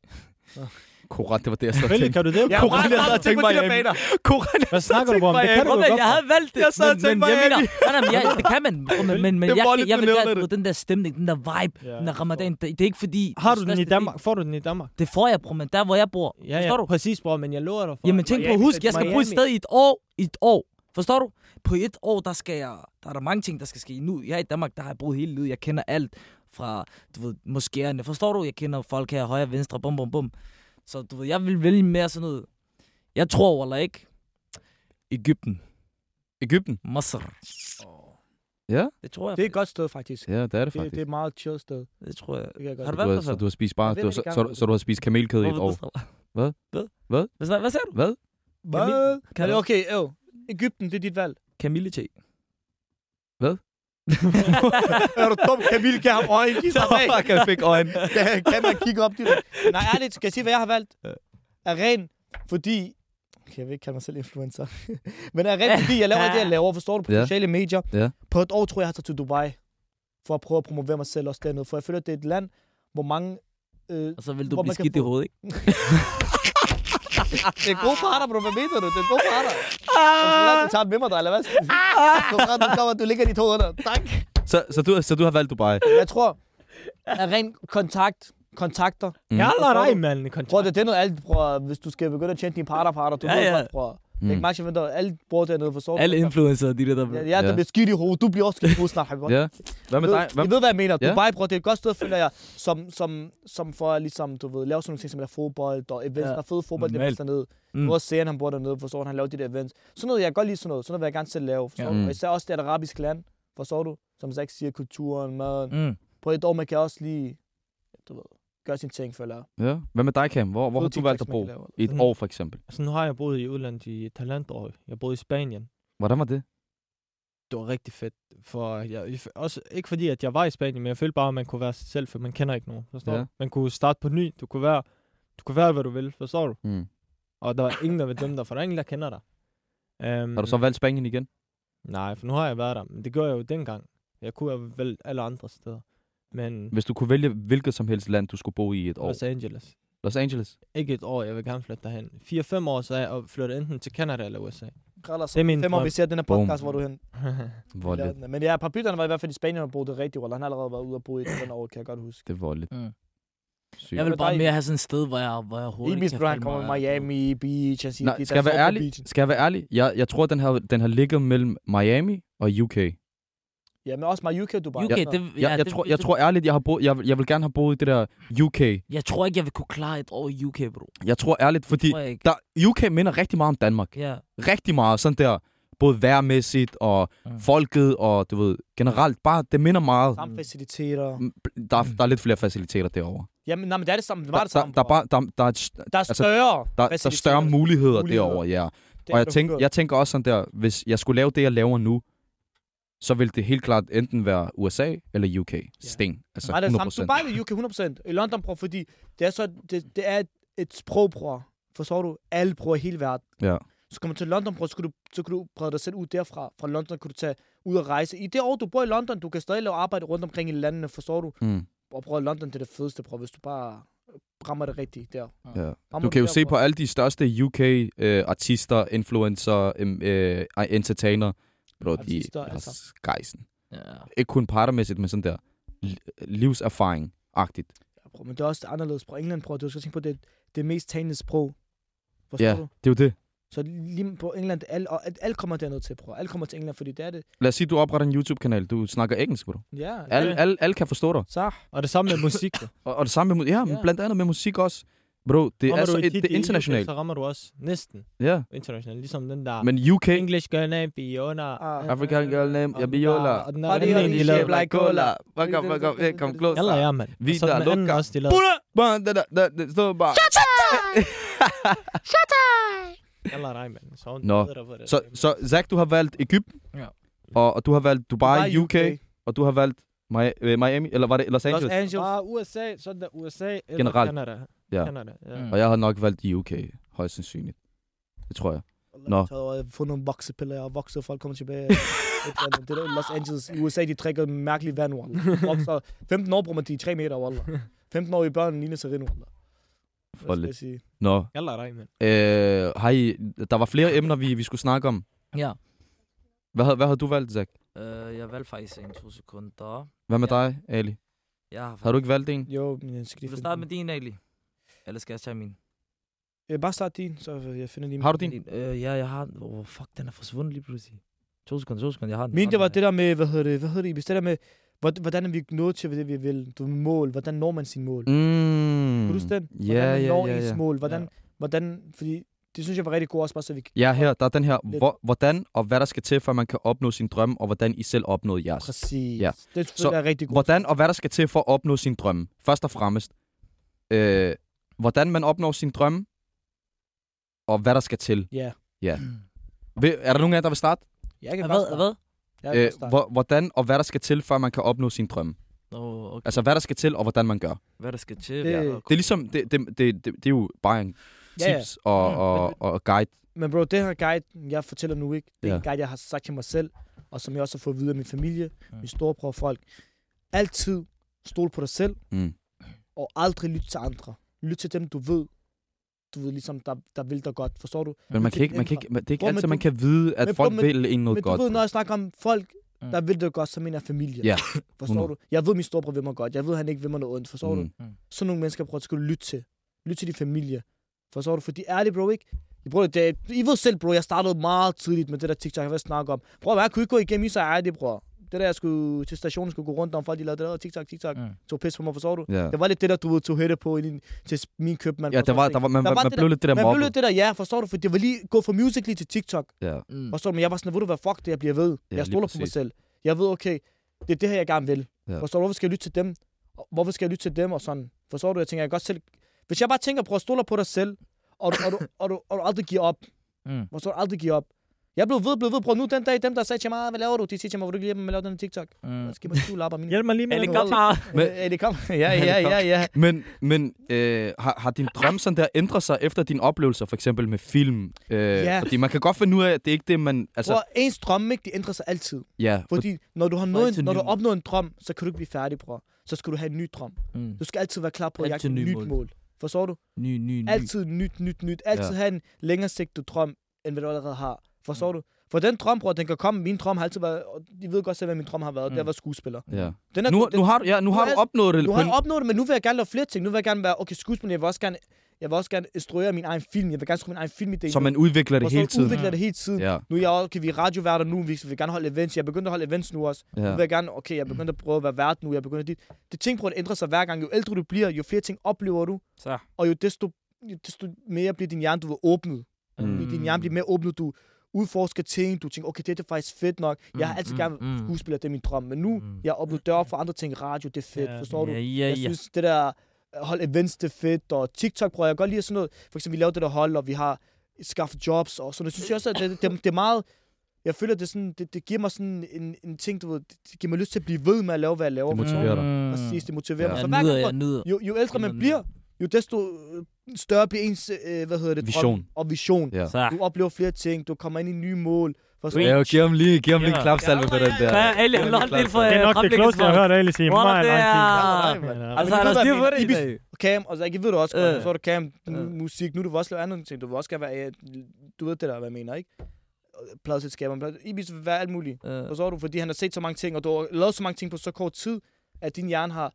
Korrekt, det var det, jeg sad og tænkte. kan du det. Ja. Koran, jeg sad og tænkte baner. Korrekt, Hvad snakker du om? Det kan du godt. jeg havde valgt det. Jeg sad og tænkte men jeg Miami. mener, nej, nej, det kan man. [LAUGHS] Men, men, men jeg, jeg, jeg vil gerne, den der stemning, den der vibe, Ja, den der ramadan. Det, det er ikke fordi... Har du den i Danmark? Får du den i Danmark? Det får jeg, bro, men der hvor jeg bor. Ja, Forstår ja, du? præcis, bror, men jeg lover dig for. Jamen tænk på, Miami, husk, jeg skal bo et Miami. sted i et år. I et år. Forstår du? På et år, der skal jeg... Der er der mange ting, der skal ske. Nu, jeg er i Danmark, der har jeg boet hele livet. Jeg kender alt fra, du ved, moskéerne. Forstår du? Jeg kender folk her, højre, venstre, bum, bum, bum. Så du ved, jeg vil vælge mere sådan noget... Jeg tror, eller ikke. Ægypten. Ægypten. Masr. Ja? Det tror jeg. Det er et godt sted, faktisk. Ja, det er det Det, faktisk. det er et meget chill sted. Det tror jeg. Det kan jeg godt Har du været der så du har spist bare, du, har, så, så, så, du har spist kamelkød i et år. Hvad? Hvad? Hvad? Hvad, hvad sagde du? Hvad? Hvad? Kan Men du? okay, jo. Ægypten, det er dit valg. Camille te. [LAUGHS] er du dum? Camille kan ham øjne. Bag. Fuck, jeg fik øjne. kan, kan man kigge op dit? Nej, ærligt, skal jeg sige, hvad jeg har valgt? Er ren, fordi... Okay, jeg vil ikke kalde mig selv influencer. [LAUGHS] Men er ren, fordi jeg laver det, jeg laver, forstår du, på Ja. sociale medier. Ja. På et år tror jeg, jeg har taget til Dubai. For at prøve at promovere mig selv også dernede. For jeg føler, at det er et land, hvor mange... Øh, Og så vil du Hvor blive skidt i få- hovedet, ikke? [LAUGHS] det er gode parter, bro. Hvad mener du? Det er gode parter. Ah. Du tager den med mig, dig, eller hvad? Du, du, kommer, du ligger de to under. Tak. Så, så, du, så du har valgt Dubai? Jeg tror, at ren kontakt, kontakter. Mm. Jeg lader dig, du? mand. i Prøv, kontakt. det, det er noget alt, bror. Hvis du skal begynde at tjene dine parter, parter, du Ja, ved ja. godt, bror. Mm. Ikke match, venter. Alle bor dernede, forstår du? Alle influencer, de der, der... Ja, ja, der bliver skidt i hovedet. Du bliver også skidt i hovedet snart. Ja. Hvad med ved, dig? Hvad? I ved, hvad jeg mener. Ja. Dubai, bror, det er et godt sted, føler jeg, som, som, som for at ligesom, du ved, lave sådan nogle ting, som der fodbold og events. Ja. Der er fede fodbold, det Normalt. dernede. Mm. Nu også serien, han bor dernede, forstår du, han laver de der events. Sådan noget, jeg kan godt lide sådan noget. Sådan noget vil jeg gerne selv lave, forstår Ja. du? Mm. Og især også det er et arabisk land, forstår du? Som sagt siger, kulturen, maden. Mm. På et år, man kan også lige, du ved, gøre sine ting, føler jeg. Ja. Hvad med dig, Cam? Hvor, hvor har du valgt at bo? I et år, for eksempel. Altså, nu har jeg boet i udlandet i et halvandet år. Jeg boede i Spanien. Hvordan var det? Det var rigtig fedt. For jeg, også, ikke fordi, at jeg var i Spanien, men jeg følte bare, at man kunne være sig selv, for man kender ikke nogen. Forstår Ja. du? Man kunne starte på ny. Du kunne være, du kunne være hvad du vil. Forstår du? Mm. Og der var ingen, der vil dømme dig, for der er ingen, der kender dig. Um, Har du så valgt Spanien igen? Nej, for nu har jeg været der. Men det gjorde jeg jo dengang. Jeg kunne have valgt alle andre steder. Men Hvis du kunne vælge hvilket som helst land, du skulle bo i i et år. Los Angeles. Los Angeles? Ikke et år, jeg vil gerne flytte derhen. 4-5 år, så er jeg og flytte enten til Canada eller USA. Kralder, Det er min fem år, vi ser den her Boom. podcast, hvor du hen. [LAUGHS] Voldeligt. Men ja, papytterne var i hvert fald i Spanien og boede det rigtig rolle. Han har allerede været ude og bo i den år, kan jeg godt huske. Det er voldeligt. Mm. Sygt. Jeg vil med bare mere have sådan et sted, hvor jeg, hvor jeg hurtigt Ibis, kan bro, han kommer mig- Miami Beach. Han siger, Nej, skal jeg være ærlig? Skal jeg være ærlig? Jeg, jeg tror, den har, den har ligget mellem Miami og UK. Ja, men også med UK, du bare. UK, det, ja, jeg, det, tror, det, jeg tror ærligt, jeg, har boet, jeg, jeg vil gerne have boet i det der UK. Jeg tror ikke, jeg vil kunne klare et år i UK, bro. Jeg tror ærligt, fordi Tror der, UK minder rigtig meget om Danmark. Ja. Rigtig meget. Sådan der, både værmæssigt og Mm. folket og du ved, generelt bare, det minder meget. Samme faciliteter. Mm, Der, er- der er lidt flere faciliteter derovre. Jamen, nej, men det er det samme. Det var Der, det samme. der, der, er bare, der, der, er, der er altså, større der, der er større muligheder, Muligheder. derovre, ja. Det Og jeg, tænk, 100. jeg tænker også sådan der, hvis jeg skulle lave det, jeg laver nu, så vil det helt klart enten være USA eller UK. Sten. Altså Nej, det er 100 samme. Dubai eller UK 100%. I London, bror, fordi det er, så, det, det er et, et sprog, bror. Forstår du? Alle bror i hele verden. Ja. Så kommer du til London, bror, så kan du, så kan du brede dig selv ud derfra. Fra London kan du tage ud og rejse. I det år, du bor i London, du kan stadig lave arbejde rundt omkring i landene, forstår du? Mm, Og bror, London, det er det fedeste, bror, hvis du bare rammer det rigtigt der. ja. Rammer Du kan jo der, se bror. på alle de største UK-artister, influencer, em- øh, entertainer. Bro, de er altså. skejsen. ja. Ikke kun partermæssigt, men sådan der li- livserfaring-agtigt. Ja, bror, men det er også anderledes, bror. England, bror, du skal tænke på, det det er mest talende sprog. Forstår Ja, du? det er jo det. Så lige på England, alle, og alt, alt kommer derned til, bror. Alt kommer til England, fordi det er det. Lad os sige, du opretter en YouTube-kanal. Du snakker engelsk, bro. Ja, Alle, ja. alle, alle kan forstå dig. Så, Og det samme med musik. Og, og det samme med, ja, men Ja. blandt andet med musik også. Bro, det Rammer er, så, et det er UK, internationalt. Så rammer du også næsten Ja, internationalt. Ligesom den der men UK... English girl named Fiona. Ah. African girl name, Og jeg den biola. der- og den der Body on the shape like cola. Fuck up, fuck up, hey, come closer. Jalla, ja, mand. Vi Og så der den anden lukker. også, de lavede. Bum, da, da, da, det står bare. Jalla, [LAUGHS] nej, mand. Så hun Nå. Så, så Zach, du har valgt Ægypten, Ja. og, og du har valgt Dubai, UK, og du har valgt øh, Miami, eller var det Los Los Angeles? Angeles. Bare USA, så er det USA eller Generelt. Canada. Ja. Canada, ja. Mm. Og jeg har nok valgt UK, højst sandsynligt. Det tror jeg. Nå. Så har jeg fundet nogle voksepiller, og vokset, folk kommer tilbage. [LAUGHS] Det er Los Angeles. I USA, de drikker mærkeligt vand, wallah. Vokser. [LAUGHS] 15 år bruger man de i 3 meter, wallah. 15 år i børn ligner sig wallah. Hvad skal Folde. jeg sige? Nå. Jeg lader dig, mand. Øh, har I, der var flere emner, vi, vi skulle snakke om. Ja. Hvad, havde- hvad havde du valgt, Zach? Øh, jeg valgte faktisk en to sekunder. Hvad med Ja. dig, Ali? Jeg har Har du ikke valgt en? Jo, men jeg skal lige Vil du finde starte med din, Ali? Eller skal jeg tage min? Jeg bare start din, så jeg finder lige Har du din? Din, øh, ja, jeg har den. Oh, fuck, den er forsvundet lige pludselig. To sekunder, to sekunder, jeg har den. Min, det var det der med, hvad hedder det, hvad hedder det, det der med, hvordan hvordan er vi nået til det, vi vil? Du mål, hvordan når man sin mål? Mm. Kan du huske den? Ja, Hvordan man ja, når ja, ens ja. mål? Hvordan, hvordan, fordi det synes jeg var rigtig godt også, bare så vi kan... Ja, her, der er den her, hvor, hvordan og hvad der skal til, for at man kan opnå sin drøm, og hvordan I selv opnåede jeres. Præcis. Ja. Det Så jeg er rigtig godt. Hvordan og hvad der skal til for at opnå sin drøm. Først og fremmest, øh, hvordan man opnår sin drøm, og hvad der skal til. Ja. Ja. Vil, er der nogen af jer, der vil starte? Jeg kan Hvad? starte. Hvad? Jeg kan Øh, godt starte. hvor, hvordan og hvad der skal til, for at man kan opnå sin drøm. Oh, okay. Altså, hvad der skal til, og hvordan man gør. Hvad der skal til? Det- ja, Det Det er ligesom, det, det, det, det, det er jo bare en Ja, ja. tips og, Mm. og, Men- og guide. Men bro, det her guide, jeg fortæller nu ikke, det er Ja. en guide, jeg har sagt til mig selv, og som jeg også har fået videre af min familie, Mm. min storebror og folk. Altid stol på dig selv, Mm. og aldrig lyt til andre. Lyt til dem, du ved, du ved ligesom, der, der vil dig godt. Forstår du? Men man kan ikke, man kan ikke, det er ikke Bro, men altid, man du- kan vide, at men bro, folk men- vil en noget Men godt. du ved, når jeg snakker om folk, Mm. der vil det godt, så mener jeg familie. Ja. Forstår 100. du? Jeg ved, min storebror vil mig godt. Jeg ved, han ikke vil mig noget ondt. Forstår du? Mm. Sådan nogle mennesker, bror, skal du lytte til. Lyt til din familie. Forstår du? For de er det, bro, ikke? I, bro, det, I ved selv, bro, jeg startede meget tidligt med det der TikTok, jeg vil snakke om. Bror, jeg kunne ikke gå igennem i, så er det. Det der, jeg skulle til stationen, skulle gå rundt om, folk de lavede det der TikTok, TikTok. Mm. Tog pis på mig, forstår du? Ja. Det var lidt det der, du ved, tog hætte på i din, til min købmand. Ja, der var, der var, man, Der man, var man det blev lidt det der Man blev lidt det der, ja, forstår du? For det var lige gået fra Musical.ly til TikTok. Ja. Mm. Forstår du? Men jeg var sådan, ved du hvad, fuck det, jeg bliver ved. Ja, jeg stoler på mig selv. Jeg ved, okay, det er det her, jeg gerne vil. Ja. Forstår du? Hvorfor skal jeg lytte til dem? Hvorfor skal jeg lytte til dem og sådan? Forstår du? Jeg tænker, jeg godt selv... Hvis jeg bare tænker på at stole på dig selv, og du, og du, og du, og du aldrig giver op. Mm. Forstår du? Aldrig giver op. Jeg blev ved, blev ved, bror. Nu den dag, dem der sagde til mig, "Ah, hvad laver du? De siger til mig, hvor du ikke hjælpe mig med at lave den her TikTok. Mm. Så skal man skjule lapper mine. Hjælp mig lige med det. Helikopter. [LAUGHS] Men, øh, det kom. [LAUGHS] ja, ja, ja, ja. Men, men øh, har, har din drøm sådan der ændret sig efter dine oplevelser, for eksempel med film? Øh, Ja. Fordi man kan godt finde ud af, at det er ikke det, man... Altså, Bror, ens drømme, ikke, de ændrer sig altid. ja, for, Fordi når du har nået, når du har opnået en drøm, så kan du ikke blive færdig, bror. Så skal du have en ny drøm. Mm. Du skal altid være klar på at jagte et nyt mål. mål. Forstår du? Ny, ny, ny. Altid nyt, nyt, nyt. Altid Ja. have en længere sigtet drøm, end hvad du allerede har. Forstår du? For den drøm, bror, den kan komme. Min drøm har altid været, og de ved godt selv, hvad min drøm har været. Det er at være skuespiller. ja. Den er, Nu, den, nu har, du, ja, nu har Nu du er- opnået det. nu har jeg opnået det, men nu vil jeg gerne lave flere ting. Nu vil jeg gerne være, okay, skuespiller, jeg vil også gerne, jeg vil også gerne instruere min egen film. Jeg vil gerne skrive min egen filmidé. Så nu. man udvikler det hele du? tiden. udvikler det hele tiden. Ja, Nu er jeg også, okay, vi er radioværter nu, vi vil gerne holde events. Jeg er begyndt at holde events nu også. Nu ja. vil jeg gerne, okay, jeg er begyndt at prøve at være vært nu. Jeg er begyndt at dit. Det ting prøver at ændre sig hver gang. Jo ældre du bliver, jo flere ting oplever du. Så. Og jo desto, jo desto mere bliver din hjerne, du ved, åbnet. Mm. Mm. Din hjerne bliver mere åbnet. Du udforsker ting. Du tænker, okay, det er faktisk fedt nok. Jeg har altid Mm, gerne mm, mm. skuespiller, det er min drøm. Men nu, Mm. jeg oplevet døre for andre ting. Radio, det er fedt, Ja. forstår du? Ja, ja, Jeg ja. synes, det der øh, hold events, det er fedt, og TikTok prøver jeg godt lide sådan noget. For eksempel, vi laver det der hold, og vi har skaffet jobs, og sådan Jeg synes jeg også, at det, det, det, er meget... Jeg føler, det, er sådan, det, det giver mig sådan en, en ting, du ved, det giver mig lyst til at blive ved med at lave, hvad jeg laver. Det motiverer dig. Mm. Præcis, det motiverer Ja. mig. Jeg Så hver nyder, gang, jeg nyder. jo, jo ældre man Nyder, bliver, jo desto øh, større bliver ens, øh, hvad hedder det, Vision. drøm og vision. Ja. Så. Du oplever flere ting, du kommer ind i nye mål. Forstår Ja, giv ham lige, giv ham lige en klapsalve for den der. Ja, Ali, han holdt lidt for Det er nok det klogeste, jeg har hørt Ali sige. Meget det lang tid. er-. Altså, han du har styr på det i dag. Cam, og så jeg ved du også godt, Øh. så er du Cam, Øh. musik, nu vil du også lave andre ting, du vil også gerne være, du ved det der, hvad jeg mener, ikke? Pladselskaber, Ibis vil være alt muligt. Øh, Forstår du? Fordi han har set så mange ting, og du har lavet så mange ting på så kort tid, at din hjerne har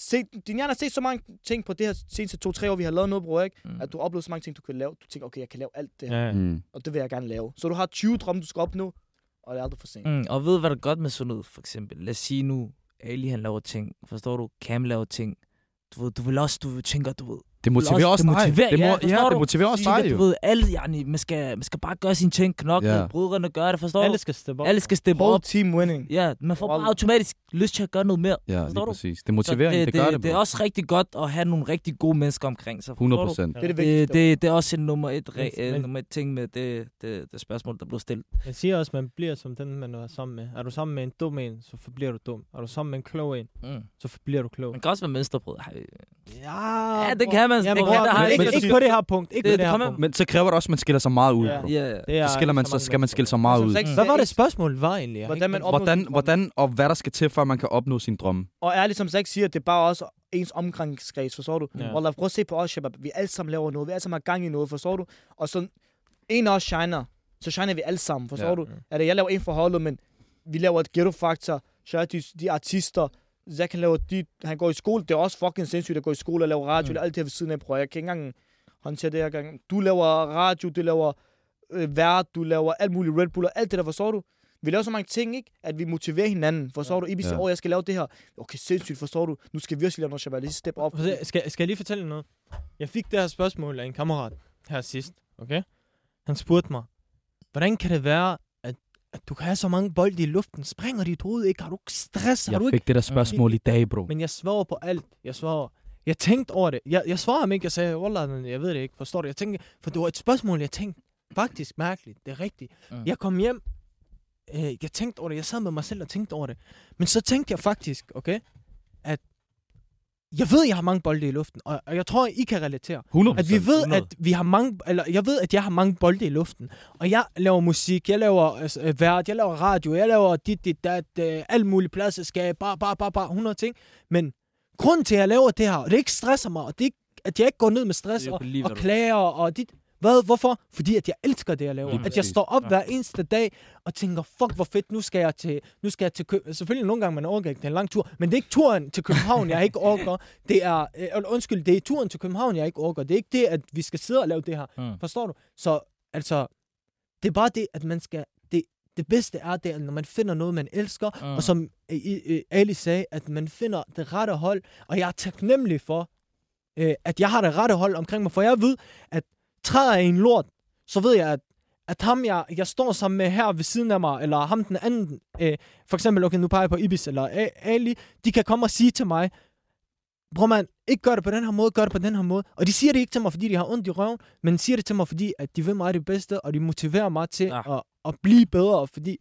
set, din hjerne har set så mange ting på det her seneste to-tre år, vi har lavet noget, bror, ikke? mm. At du har oplevet så mange ting, du kan lave. Du tænker, okay, jeg kan lave alt det her, Ja. Mm. og det vil jeg gerne lave. Så du har 20 drømme, du skal opnå, og det er aldrig for sent. Mm, og ved du, hvad der er godt med sådan noget, for eksempel? Lad os sige nu, Ali han laver ting, forstår du? Cam laver ting. Du ved, du vil også, du vil tænker, du ved, Det motiverer også- også det dig. motiverer- Det må, ja, ja, det motiverer også dig jo. Du ved, alle, yani, man, skal, man skal bare gøre sine ting, knokle, Ja. ja. brødrene gør det, forstår Alle du? skal steppe op. Alle skal steppe Whole op. team winning. Ja, man får bare automatisk lyst til at gøre noget mere. Ja, lige Forstår du? præcis. Det er Så motivering, det, gør det, det er også rigtig godt at have nogle rigtig gode mennesker omkring sig. forstår 100 du? procent. Det er det Det, det, det er også en nummer et, Men- re, men- øh, nummer et ting med det, det, det spørgsmål, der blev stillet. Jeg siger også, at man bliver som den, man er sammen med. Er du sammen med en dum en, så forbliver du dum. Er du sammen med en klog en, Mm. så forbliver du klog. Man kan også være mønsterbrød. Ja, Ja, det kan man. Jamen, Okay, bror, der har men ikke, ikke- ikke på det her punkt. Ikke Det- på det det her punkt. Men så kræver det også, at man skiller sig meget ud. Ja. Ja, Det er Så, skiller man, så skal man skille sig meget ud. sagt, Hvad var det spørgsmål var egentlig? Hvordan man Hvordan, hvordan og hvad der skal til, for at man kan opnå sin drømme. Og ærligt som sagt siger, det er bare også ens omgangskreds, forstår du? Ja. Ja. Wallah, prøv at se på os, Shabab. Vi alle sammen laver noget. Vi alle sammen har gang i noget, forstår du? Og så en af os shiner, så shiner vi alle sammen, forstår Ja. ja. du? Er det, jeg laver en for holdet, men vi laver et ghetto factor. Så er de, de artister, Zack han laver dit, han går i skole. Det er også fucking sindssygt at gå i skole og lave radio. Mm. Alt det her ved siden af, bror. Jeg kan ikke engang håndtere det her gang. Du laver radio, du laver øh, vært, du laver alt muligt Red Bull og alt det der, forstår du? Vi laver så mange ting, ikke? At vi motiverer hinanden. Forstår du? Ibi siger, Ja. åh, jeg skal lave det her. Okay, sindssygt, forstår du? Nu skal vi også lave noget, Shabbat. Lige step op. Skal, skal jeg lige fortælle noget? Jeg fik det her spørgsmål af en kammerat her sidst, okay? Han spurgte mig, hvordan kan det være, at, du kan have så mange bolde i luften? Springer dit hoved ikke? Har du ikke stress? Har Jeg du ikke? fik det der spørgsmål i dag, bro. Men jeg svarer på alt. Jeg svarer. Jeg tænkte over det. Jeg, jeg svarer ham ikke. Jeg sagde, Wallah, jeg ved det ikke. Forstår du? Jeg tænkte, for det var et spørgsmål, jeg tænkte faktisk mærkeligt. Det er rigtigt. Mm. Jeg kom hjem. Øh, jeg tænkte over det. Jeg sad med mig selv og tænkte over det. Men så tænkte jeg faktisk, okay, at jeg ved, jeg har mange bolde i luften, og jeg tror, I kan relatere. 100 At vi ved, at vi har mange, eller jeg ved, at jeg har mange bolde i luften. Og jeg laver musik, jeg laver altså, øh, vært, jeg laver radio, jeg laver dit, dit, dat, øh, alt muligt pladselskab, bare, bare, bare, bare, 100 ting. Men grunden til, at jeg laver det her, og det ikke stresser mig, og det ikke, at jeg ikke går ned med stress og, og klager og dit. Hvad? Hvorfor? Fordi at jeg elsker det, jeg laver. Lige at jeg står op Ja. hver eneste dag og tænker, fuck, hvor fedt, nu skal jeg til, nu skal jeg til København. Selvfølgelig nogle gange, man overgår ikke, det er en lang tur, men det er ikke turen til København, jeg ikke overgår. Det er, øh, undskyld, det er turen til København, jeg ikke overgår. Det er ikke det, at vi skal sidde og lave det her. Mm. Forstår du? Så altså, det er bare det, at man skal... Det, det bedste er det, når man finder noget, man elsker, Mm. mm. og som øh, øh, Ali sagde, at man finder det rette hold. Og jeg er taknemmelig for, øh, at jeg har det rette hold omkring mig, for jeg ved, at træder jeg i en lort, så ved jeg, at at ham, jeg, jeg står sammen med her ved siden af mig, eller ham den anden, øh, for eksempel, okay, nu peger jeg på Ibis eller Ali, de kan komme og sige til mig, bror man, ikke gør det på den her måde, gør det på den her måde. Og de siger det ikke til mig, fordi de har ondt i røven, men de siger det til mig, fordi at de vil mig det bedste, og de motiverer mig til Ja. ja. at, at blive bedre, fordi,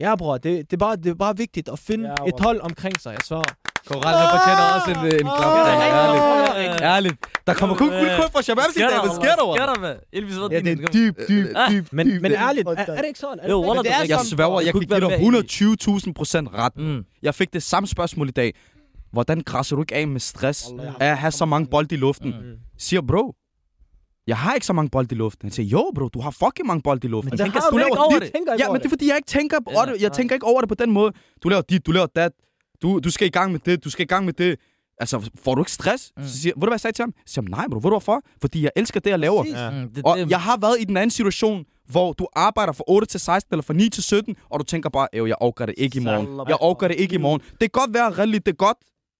ja bror, det, det, er bare, det er bare vigtigt at finde Ja, ja, et hold omkring sig, jeg svarer. Koral, han fortjener også en, en klap. Ærligt. Ærligt. Der kommer kun guldkøb fra Shabab i dag. Hvad sker der, Sker der? Elvis, hvad Ja, din- det er dyb, dyb, dyb, Men, men ærligt, er, er det ikke sådan? Er Jo, det er Jeg sværger, jeg være dig mere 120.000 procent ret. Mm. Jeg fik det samme spørgsmål i dag. Hvordan græsser du ikke af med stress Wallah, jeg har af at have så mange bolde i luften? Mm. Siger bro, jeg har ikke så mange bolde i luften. Han siger, jo bro, du har fucking mange bolde i luften. Men det tænker, har du laver ikke over dit. det. Ja, men det er fordi, jeg ikke tænker Ja, over det. Jeg tænker ikke over det på den måde. Du laver dit, du laver dat. Du, du skal i gang med det, du skal i gang med det. Altså, får du ikke stress? Mm. Så siger, ved du hvad jeg sagde til ham? Jeg siger, nej bro, ved du hvorfor? Fordi jeg elsker det, jeg laver. Ja. Mm, det, Og det, jeg har været i den anden situation, hvor du arbejder fra 8 til 16 eller fra 9 til 17, og du tænker bare, "Øv, jeg overgår det ikke i morgen. Jeg overgår det ikke i morgen. Det kan godt være reelt, det er godt.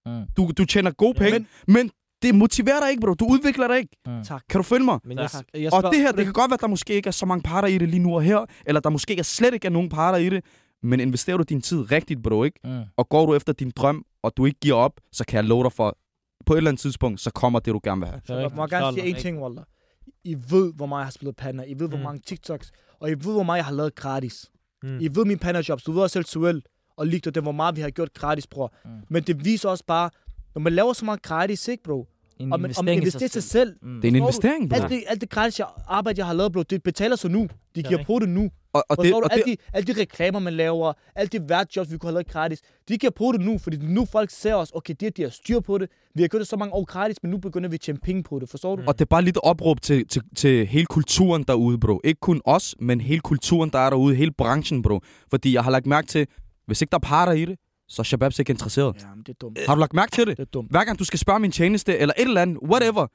Mm. Du, du tjener gode penge, Men- men, men det motiverer dig ikke, bro. Du udvikler dig ikke. Mm. Tak. Kan du følge mig? Men jeg, Tak. jeg Og det her, det kan godt være, at der måske ikke er så mange parter i det lige nu og her, eller der måske ikke slet ikke er nogen parter i det, men investerer du din tid rigtigt, bro, ikke? Mm. Og går du efter din drøm, og du ikke giver op, så kan jeg love dig for, på et eller andet tidspunkt, så kommer det, du gerne vil have. Det er Jeg må gerne sige en ting, Wallah. I ved, hvor meget jeg har spillet panda. I ved, hvor Mm. mange TikToks. Og I ved, hvor meget jeg har lavet gratis. Mm. I ved mine panda-jobs. Du ved også selv Suel og Ligter, det hvor meget vi har gjort gratis, bror. Mm. Men det viser også bare, når man laver så meget gratis, ikke, bro? En man, og man investering i investerer sig sig selv. Mm. Det er en investering, bro. Alt det, alt det gratis jeg, arbejde, jeg har lavet, bro, det betaler sig nu. De er giver på det nu. Og, og, det, og det, Alle de, alle de reklamer, man laver, alle de værtjobs, vi kunne have lavet gratis, de giver på det nu, fordi nu folk ser os, okay, det er, de har styr på det. Vi har gjort det så mange år gratis, men nu begynder vi at tjene penge på det, forstår du? Og det er bare lidt opråb til, til, til hele kulturen derude, bro. Ikke kun os, men hele kulturen, der er derude. Hele branchen, bro. Fordi jeg har lagt mærke til, hvis ikke der er parter i det, så er Shababs ikke interesseret. Ja, men det er dumt. Har du lagt mærke til det? Det er dumt. Hver gang du skal spørge min tjeneste, eller et eller andet, whatever,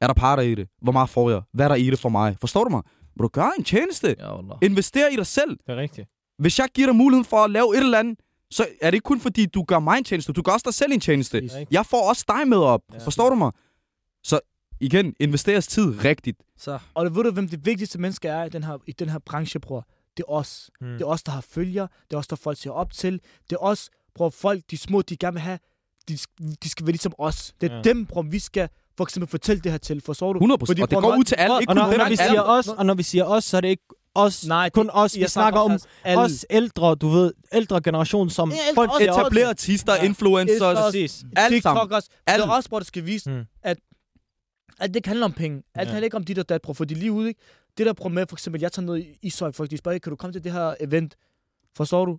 er der parter i det? Hvor meget får jeg? Hvad er der i det for mig? Forstår du mig? Bro, gør en tjeneste. Ja. Invester i dig selv. Det er rigtigt. Hvis jeg giver dig muligheden for at lave et eller andet, så er det ikke kun fordi, du gør mig en tjeneste. Du gør også dig selv en tjeneste. Jeg får også dig med op. Ja. Forstår du mig? Så igen, investeres tid rigtigt. Så. Og ved du, hvem det vigtigste menneske er i den her, i den her branche, bror? Det er os. Mm. Det er os, der har følger. Det er os, der folk ser op til. Det er os, bror, folk, de små, de gerne vil have, de, de skal være ligesom os. Det er Ja. dem, bror, vi skal for eksempel fortælle det her til, forstår du? 100 procent. Fordi Og det på går ud til alle. Ikke Og kun når, dem, når, vi siger os, og når vi siger os, så er det ikke os, Nej, kun os. Vi jeg snakker om alle. os ældre, du ved, ældre generation, som Ja, ældre folk også. ser op til. Etablere artister, Ja. influencers, Præcis. alt sammen. TikTok også. Alle. Det er også, hvor det skal vise, Mm. at, at det ikke handler om penge. Alt Ja. handler ikke om dit og dat, bro. For de lige ude, ikke? Det der problem med, for eksempel, jeg tager ned i Ishøj, folk de spørger, kan du komme til det her event? Forstår du?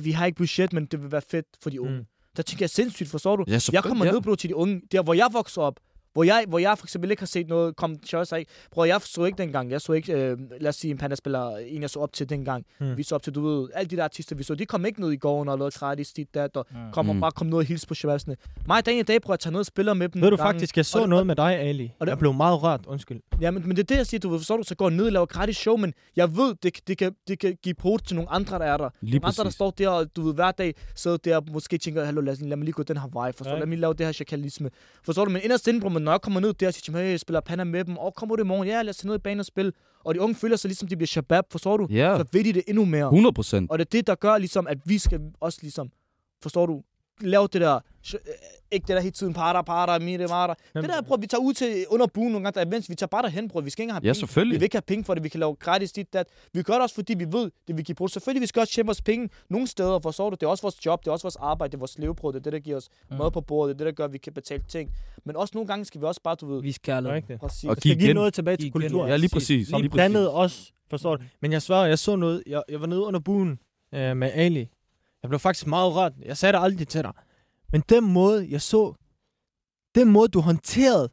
Vi har ikke budget, men det vil være fedt for de unge. Mm. Der tænker jeg sindssygt, forstår du? Ja, Jeg kommer ja. ned, bro, til de unge. Der, hvor jeg voksede op. Hvor jeg, hvor jeg for eksempel ikke har set noget, kom til os ikke. Bror, jeg så ikke dengang. Jeg så ikke, øh, lad os sige, en panda-spiller, en jeg så op til dengang. Mm. Vi så op til, du ved, alle de der artister, vi så, de kom ikke ned i gården og lavede gratis, dit, dat, og Mm. kom og Mm. bare kom ned og hilse på shababsene. Mig og Daniel i dag, prøver at tage ned og spille med dem. Ved du nogle gange. faktisk, jeg så Og det- noget med dig, Ali. og det- Jeg blev meget rørt, undskyld. Ja, men, men det er det, jeg siger, du ved, forstår du, så går jeg ned og laver gratis show, men jeg ved, det, det, kan, det kan give på til nogle andre, der er der. Lige Nogle andre, der står der, og du ved, hver dag sidder der og måske tænker, hallo, lad, lad mig lige gå den her vej, forstår Ja. Lad mig lige lave det her chakalisme. Forstår du? Men inderst inde, bro, men når jeg kommer ned der og siger, hey, jeg spiller panda med dem, og kommer du i morgen? Ja, lad os tage ned i banen og spille. Og de unge føler sig ligesom, de bliver shabab, forstår du? Ja, Så ved de det endnu mere. 100 procent. Og det er det, der gør ligesom, at vi skal også ligesom, forstår du, lave det der, øh, ikke det der hele tiden, parter, parter, mire, marter. Det der, bror, vi tager ud til under buen nogle gange, der er events, vi tager bare derhen, bror, vi skal ikke have Ja, penge. selvfølgelig. Vi vil ikke have penge for det, vi kan lave gratis dit, dat. Vi gør det også, fordi vi ved, det vi give på. Selvfølgelig, vi skal også tjene vores penge nogle steder, forstår du? Det er også vores job, det er også vores arbejde, det er vores levebrød, det er det, der giver os Mm. mad på bordet, det er det, der gør, at vi kan betale ting. Men også nogle gange skal vi også bare, du ved, Vi skal lade. Rigtigt. præcis. Og Skal give give noget tilbage til kulturen. Ja, lige præcis. Som Lige præcis. os, forstår du? Men jeg svarer, jeg så noget. Jeg, jeg var nede under buen øh, med Ali. Jeg blev faktisk meget rørt. Jeg sagde det aldrig til dig. Men den måde, jeg så, den måde, du håndterede,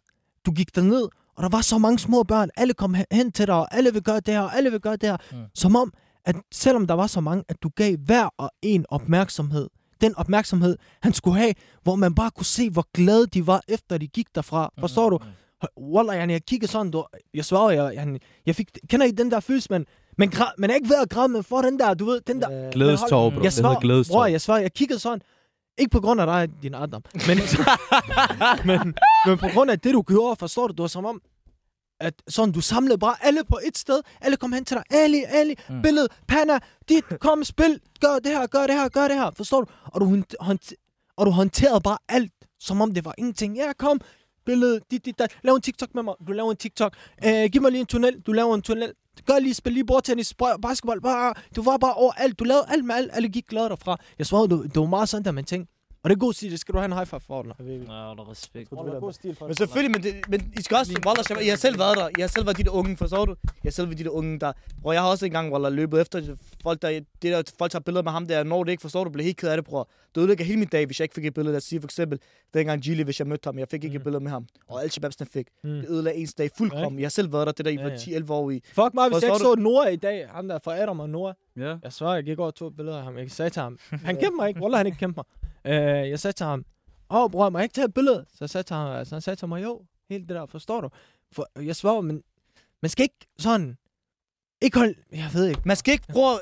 du gik derned, og der var så mange små børn. Alle kom hen- til dig, og alle vil gøre det her, og alle vil gøre det her. Mm. Som om, at selvom der var så mange, at du gav hver og en opmærksomhed. Den opmærksomhed, han skulle have, hvor man bare kunne se, hvor glade de var, efter de gik derfra. Forstår du? Wallah, yani, jeg kiggede sådan, du, jeg svarer, jeg, jeg, jeg fik, kender I den der følelse, man, græd, man er ikke ved at græde, men får den der, du ved, den der, Øh, Glædestår, bro. jeg svarer, glædestår. bror, jeg svarer, jeg kiggede sådan, ikke på grund af dig, din Adam, men, [LAUGHS] men, men på grund af det, du gjorde, forstår du, det var som om, at sådan, du samlede bare alle på et sted, alle kom hen til dig, Ali, Ali, Mm. mm. billede, Panna, dit, kom, spil, gør det her, gør det her, gør det her, forstår du, og du, hånd- hånd- og du håndterede bare alt, som om det var ingenting, ja, kom, billede, dit, dit, dat. Lav en TikTok med mig. Du laver en TikTok. øh, giv mig lige en tunnel. Du laver en tunnel. Gør lige, spil lige bordtennis, basketball. Bare, du var bare over alt. Du lavede alt med alt. Alle gik glade derfra. Jeg svarede, du, det var meget sådan, der man tænkte. Og det er god stil. Det skal du have en high five for, eller? Ja, der er respekt. god stil for Men selvfølgelig, men, det, men I skal også, Wallah, Shabab, I har selv været der. I har selv været de der unge, forstår du? I har selv været de der unge, der... Bror, jeg har også engang, Wallah, løbet efter folk, der, det der, folk tager billeder med ham der, når det ikke forstår du, bliver helt ked af det, bror. Det ødelægger hele min dag, hvis jeg ikke fik et billede. Lad os sige for eksempel, dengang Gilly, hvis jeg mødte ham, jeg fik ikke et Mm. billede med ham. Og alle shababsene fik. Mm. Det ødelagde ens dag fuldkommen. Jeg har selv været der, det der, I Ja, var ja. 10-11 år i. Fuck mig, hvis jeg ikke så Nora i dag. Ham der fra Adam og Nora. Ja. Jeg svarer, jeg gik over og tog et billede af ham. Jeg sagde til ham. [LAUGHS] Han kendte mig ikke. Wallah, han ikke kendte mig. Uh, jeg sagde til ham. Åh, oh, bror, må jeg ikke tage et billede? Så sagde ham, altså, han sagde til mig, jo, helt det der, forstår du? For, jeg svarer, men man skal ikke sådan... Ikke holde... Jeg ved ikke. Man skal ikke prøve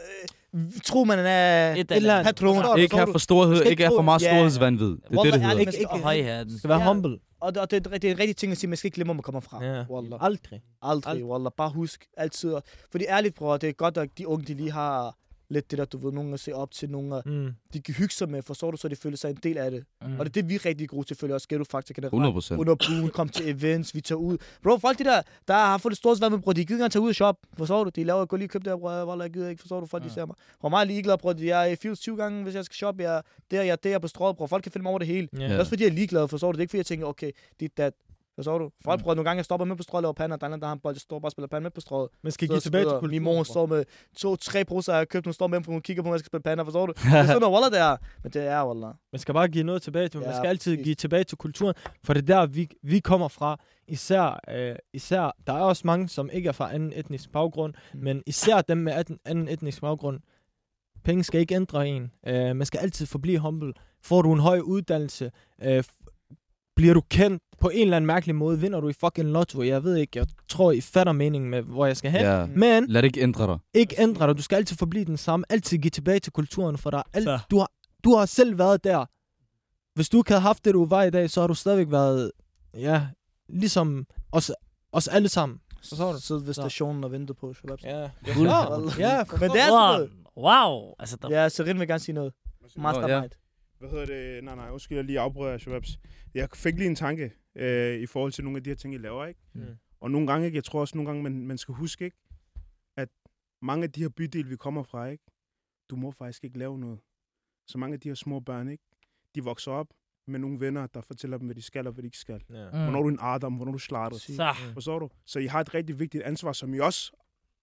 øh, tro, man er Et et eller andet. patron. Forstår? Ikke have for storhed, ikke have for meget Ja. storhedsvandvid. Det er det, Wallah, det hedder. ærligt, Ikke- man skal- være Ja. humble. Og det, og det, det er en rigtig ting at sige, man skal ikke glemme, hvor man kommer fra. Ja. Wallah. Aldrig. Aldrig, Aldrig. Wallah. Bare husk altid. Fordi ærligt, bror, det er godt, at de unge, de lige har lidt det der, du ved, nogen at se op til, nogen at Mm. de kan hygge sig med, forstår du, så de føler sig en del af det. Mm. Og det er det, vi er rigtig gode til, selvfølgelig også. Skal du faktisk 100 procent. Under buen, kom til events, vi tager ud. Bro, folk de der, der har fået det store svært med, bror, de gider ikke tage ud og shop. Forstår du? De laver, gå lige og køb det her, bror, Wallah, jeg gider ikke, forstår du? Folk, de Ja. ser mig. For mig er ligeglad, bror, jeg er i Fields 20 gange, hvis jeg skal shoppe, jeg er der, jeg er der på strået, bror. Folk kan finde mig over det hele. Ja. Det er også fordi, jeg er ligeglad, forstår du? Det er ikke fordi, jeg tænker, okay, det er dat. Forstår du? Folk Mm. prøver nogle gange, jeg stopper med på strået og pander, der er der har en bold, jeg står bare og spiller pander med på strået. Man skal give tilbage til kulturen. Min mor står med to, tre poser, jeg har købt, hun står med dem, hun kigger på mig, jeg skal spille pander, forstår du? [LAUGHS] Det er sådan noget, det er. Men det er, Wallah. Man skal bare give noget tilbage til. Man Ja, skal altid give tilbage til kulturen. For det er der, vi, vi kommer fra. Især, øh, især, der er også mange, som ikke er fra anden etnisk baggrund. Mm. Men især dem med anden, anden etnisk baggrund. Penge skal ikke ændre en. Øh, man skal altid forblive humble. Får du en høj uddannelse, øh, bliver du kendt på en eller anden mærkelig måde, vinder du i fucking lotto. Jeg ved ikke, jeg tror, I fatter meningen med, hvor jeg skal hen. Ja. Men Lad det ikke ændre dig. ikke ændre dig. Du skal altid forblive den samme. Altid give tilbage til kulturen, for der er alt, Så. du, har, du har selv været der. Hvis du ikke havde haft det, du var i dag, så har du stadigvæk været, ja, ligesom os, os alle sammen. Forstår du? Sidde ved Så. stationen og vente på shabab. Ja, ja, ja [LAUGHS] for Men det er sådan Wow. noget. wow. Altså, der... Ja, Serin vil gerne sige noget. Mastermind. Hvad hedder det? Nej, nej, undskyld, jeg lige afbryder Shababs. Jeg fik lige en tanke øh, i forhold til nogle af de her ting, I laver, ikke? Mm. Og nogle gange, ikke? Jeg tror også nogle gange, man, man skal huske, ikke? At mange af de her bydele, vi kommer fra, ikke? Du må faktisk ikke lave noget. Så mange af de her små børn, ikke? De vokser op med nogle venner, der fortæller dem, hvad de skal og hvad de ikke skal. Ja. Mm. Hvornår er du en Adam, hvornår er du slattet. Så. Forstår du? Så I har et rigtig vigtigt ansvar, som I også,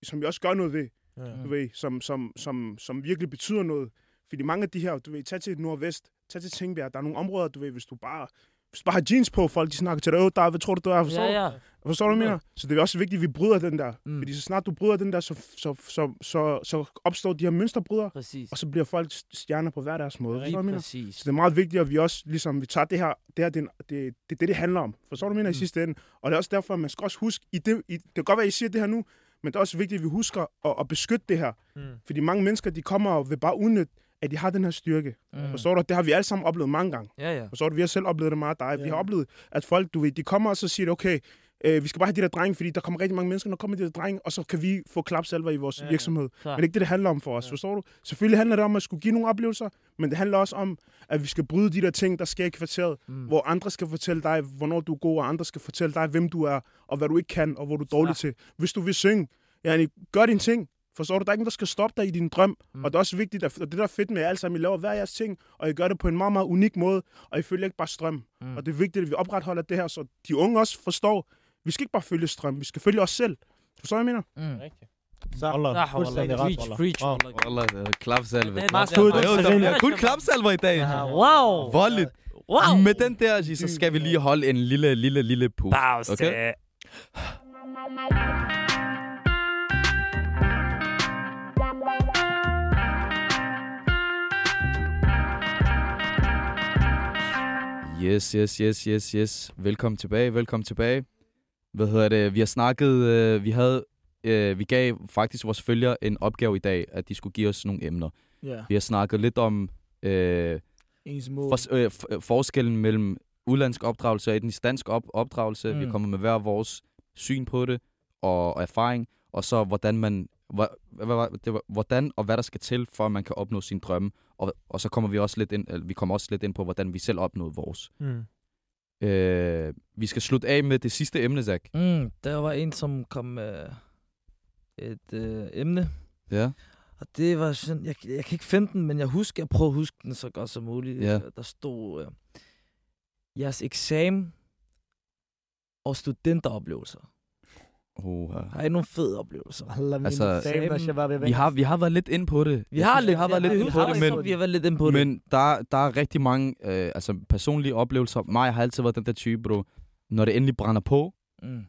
som I også gør noget ved, Ja. du ved, som, som, som, som virkelig betyder noget. Fordi mange af de her, du ved, tag til Nordvest, tag til Tingbjerg, der er nogle områder, du ved, hvis du bare, hvis du bare har jeans på, folk de snakker til dig, "Åh, der, hvad tror du, du er? Forstår, Ja, ja. Forstår du, mener? Så det er også vigtigt, at vi bryder den der. Mm. Mm. Fordi så snart du bryder den der, så, så, så, så, så opstår de her mønsterbrydere, Præcis. og så bliver folk stjerner på hver deres måde. Forstår du, mener? Præcis. Så det er meget vigtigt, at vi også ligesom, vi tager det her, det her, det, er- det, det, det, det, handler om. Forstår du, mener, i sidste ende? Og det er også derfor, at man skal også huske, i det, i, det kan godt være, at I siger det her nu, men det er også vigtigt, at vi husker at, at beskytte det her. Mm. Fordi mange mennesker, de kommer og vil bare udnytte, at de har den her styrke. Mm. Forstår du? Det har vi alle sammen oplevet mange gange. Ja, ja. Forstår du? Vi har selv oplevet det meget dig. Vi Ja. har oplevet, at folk, du ved, de kommer og så siger, okay, øh, vi skal bare have de der drenge, fordi der kommer rigtig mange mennesker, når kommer de der drenge, og så kan vi få klapsalver i vores Ja, virksomhed. Så. Men det er ikke det, det handler om for os, Ja. forstår du? Selvfølgelig handler det om at skulle give nogle oplevelser, men det handler også om, at vi skal bryde de der ting, der sker i kvarteret, Mm. hvor andre skal fortælle dig, hvornår du er god, og andre skal fortælle dig, hvem du er, og hvad du ikke kan, og hvor du er dårlig til. Hvis du vil synge, ja, gør din ting. Forstår du? Der er ingen, der skal stoppe dig i din drøm. Mm. Og det er også vigtigt, at, og det der er fedt med, I alle sammen I laver hver jeres ting, og I gør det på en meget, meget unik måde, og I følger ikke bare strøm. Mm. Og det er vigtigt, at vi opretholder det her, så de unge også forstår, vi skal ikke bare følge strøm, vi skal følge os selv. Forstår du, hvad jeg mener? Mm. Rigtigt. Så. Skud. meget- Jo, der Serena. er kun klapsalver i dag. Wow. Voldeligt. Wow. Med den der, så skal vi lige holde en lille, lille, lille pause. Pause. Okay? Yes, yes, yes, yes, yes. Velkommen tilbage, velkommen tilbage. Hvad hedder det? Vi har snakket, øh, vi havde, øh, vi gav faktisk vores følgere en opgave i dag, at de skulle give os nogle emner. Ja. Vi har snakket lidt om øh, Ens mål. for, øh, øh, forskellen mellem udlandsk opdragelse og etnisk dansk op- opdragelse. Mm. Vi Mm. kommer med hver vores syn på det og, og erfaring, og så hvordan man hvad, hvad, hvad, det hvordan og hvad der skal til, for at man kan opnå sin drømme. Og, og så kommer vi også lidt ind, eller, vi kommer også lidt ind på, hvordan vi selv opnåede vores. Mm. Øh, vi skal slutte af med det sidste emne, Zach. Mm, der var en, som kom med et øh, emne. Ja. Og det var sådan, jeg, jeg kan ikke finde den, men jeg husker, jeg prøver at huske den så godt som muligt. Ja. Øh, Der stod, øh, jeres eksamen og studenteroplevelser. Uh, Har I nogle fede oplevelser? Altså, væk. vi, har, vi har været lidt ind på det. Vi Jeg har synes, lidt, vi har været lidt vi inde på det, men, vi har været lidt inde på det. Men der, der er rigtig mange øh, altså personlige oplevelser. Mig har altid været den der type, bro. Når det endelig brænder på, Mm.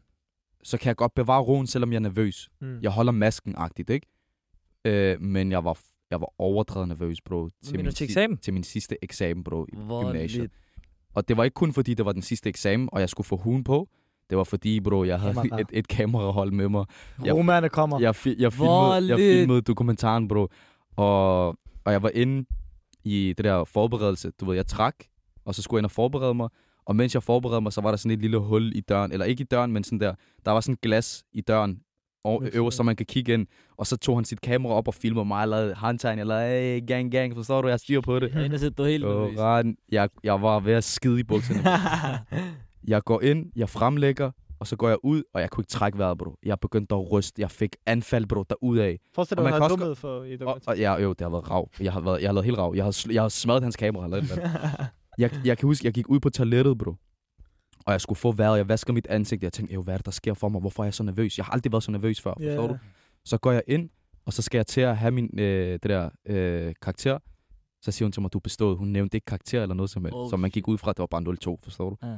så kan jeg godt bevare roen, selvom jeg er nervøs. Mm. Jeg holder masken-agtigt, ikke? Øh, men jeg var, jeg var overdrevet nervøs, bro. du min til eksamen? Til min sidste eksamen, bro, i Hvor gymnasiet. lidt. Og det var ikke kun fordi, det var den sidste eksamen, og jeg skulle få hun på. Det var fordi, bro, jeg havde Kamera. et, et kamerahold med mig. Jeg- Romerne kommer. Jeg, fi- jeg, filmede, jeg filmede dokumentaren, bro. Og, og jeg var inde i det der forberedelse. Du ved, jeg trak, og så skulle jeg ind og forberede mig. Og mens jeg forberedede mig, så var der sådan et lille hul i døren. Eller ikke i døren, men sådan der. Der var sådan et glas i døren og øverst, så man kan kigge ind. Og så tog han sit kamera op og filmede mig. Jeg lavede håndtegn. Jeg lavede, hey, gang, gang. Forstår du? Jeg styr på det. Jeg er er helt jeg, jeg var ved at skide i bukserne. [LAUGHS] jeg går ind, jeg fremlægger, og så går jeg ud, og jeg kunne ikke trække vejret, bro. Jeg begyndte at ryste. Jeg fik anfald, bro, derudad. Forestil dig, at har også for i Og, og ja, jo, det har været rav. Jeg har, været, jeg har lavet helt rav. Jeg har, jeg har smadret hans kamera. Eller [LAUGHS] jeg, jeg kan huske, jeg gik ud på toilettet, bro. Og jeg skulle få vejret. Jeg vasker mit ansigt. Jeg tænkte, "Ey, hvad er det, der sker for mig? Hvorfor er jeg så nervøs? Jeg har aldrig været så nervøs før, forstår Ja. du? Så går jeg ind, og så skal jeg til at have min øh, det der øh, karakter. Så siger hun til mig, du bestået. Hun nævnte ikke karakter eller noget som helst. Oh, Så man gik ud fra, at det var bare 0-2, forstår du? Ja.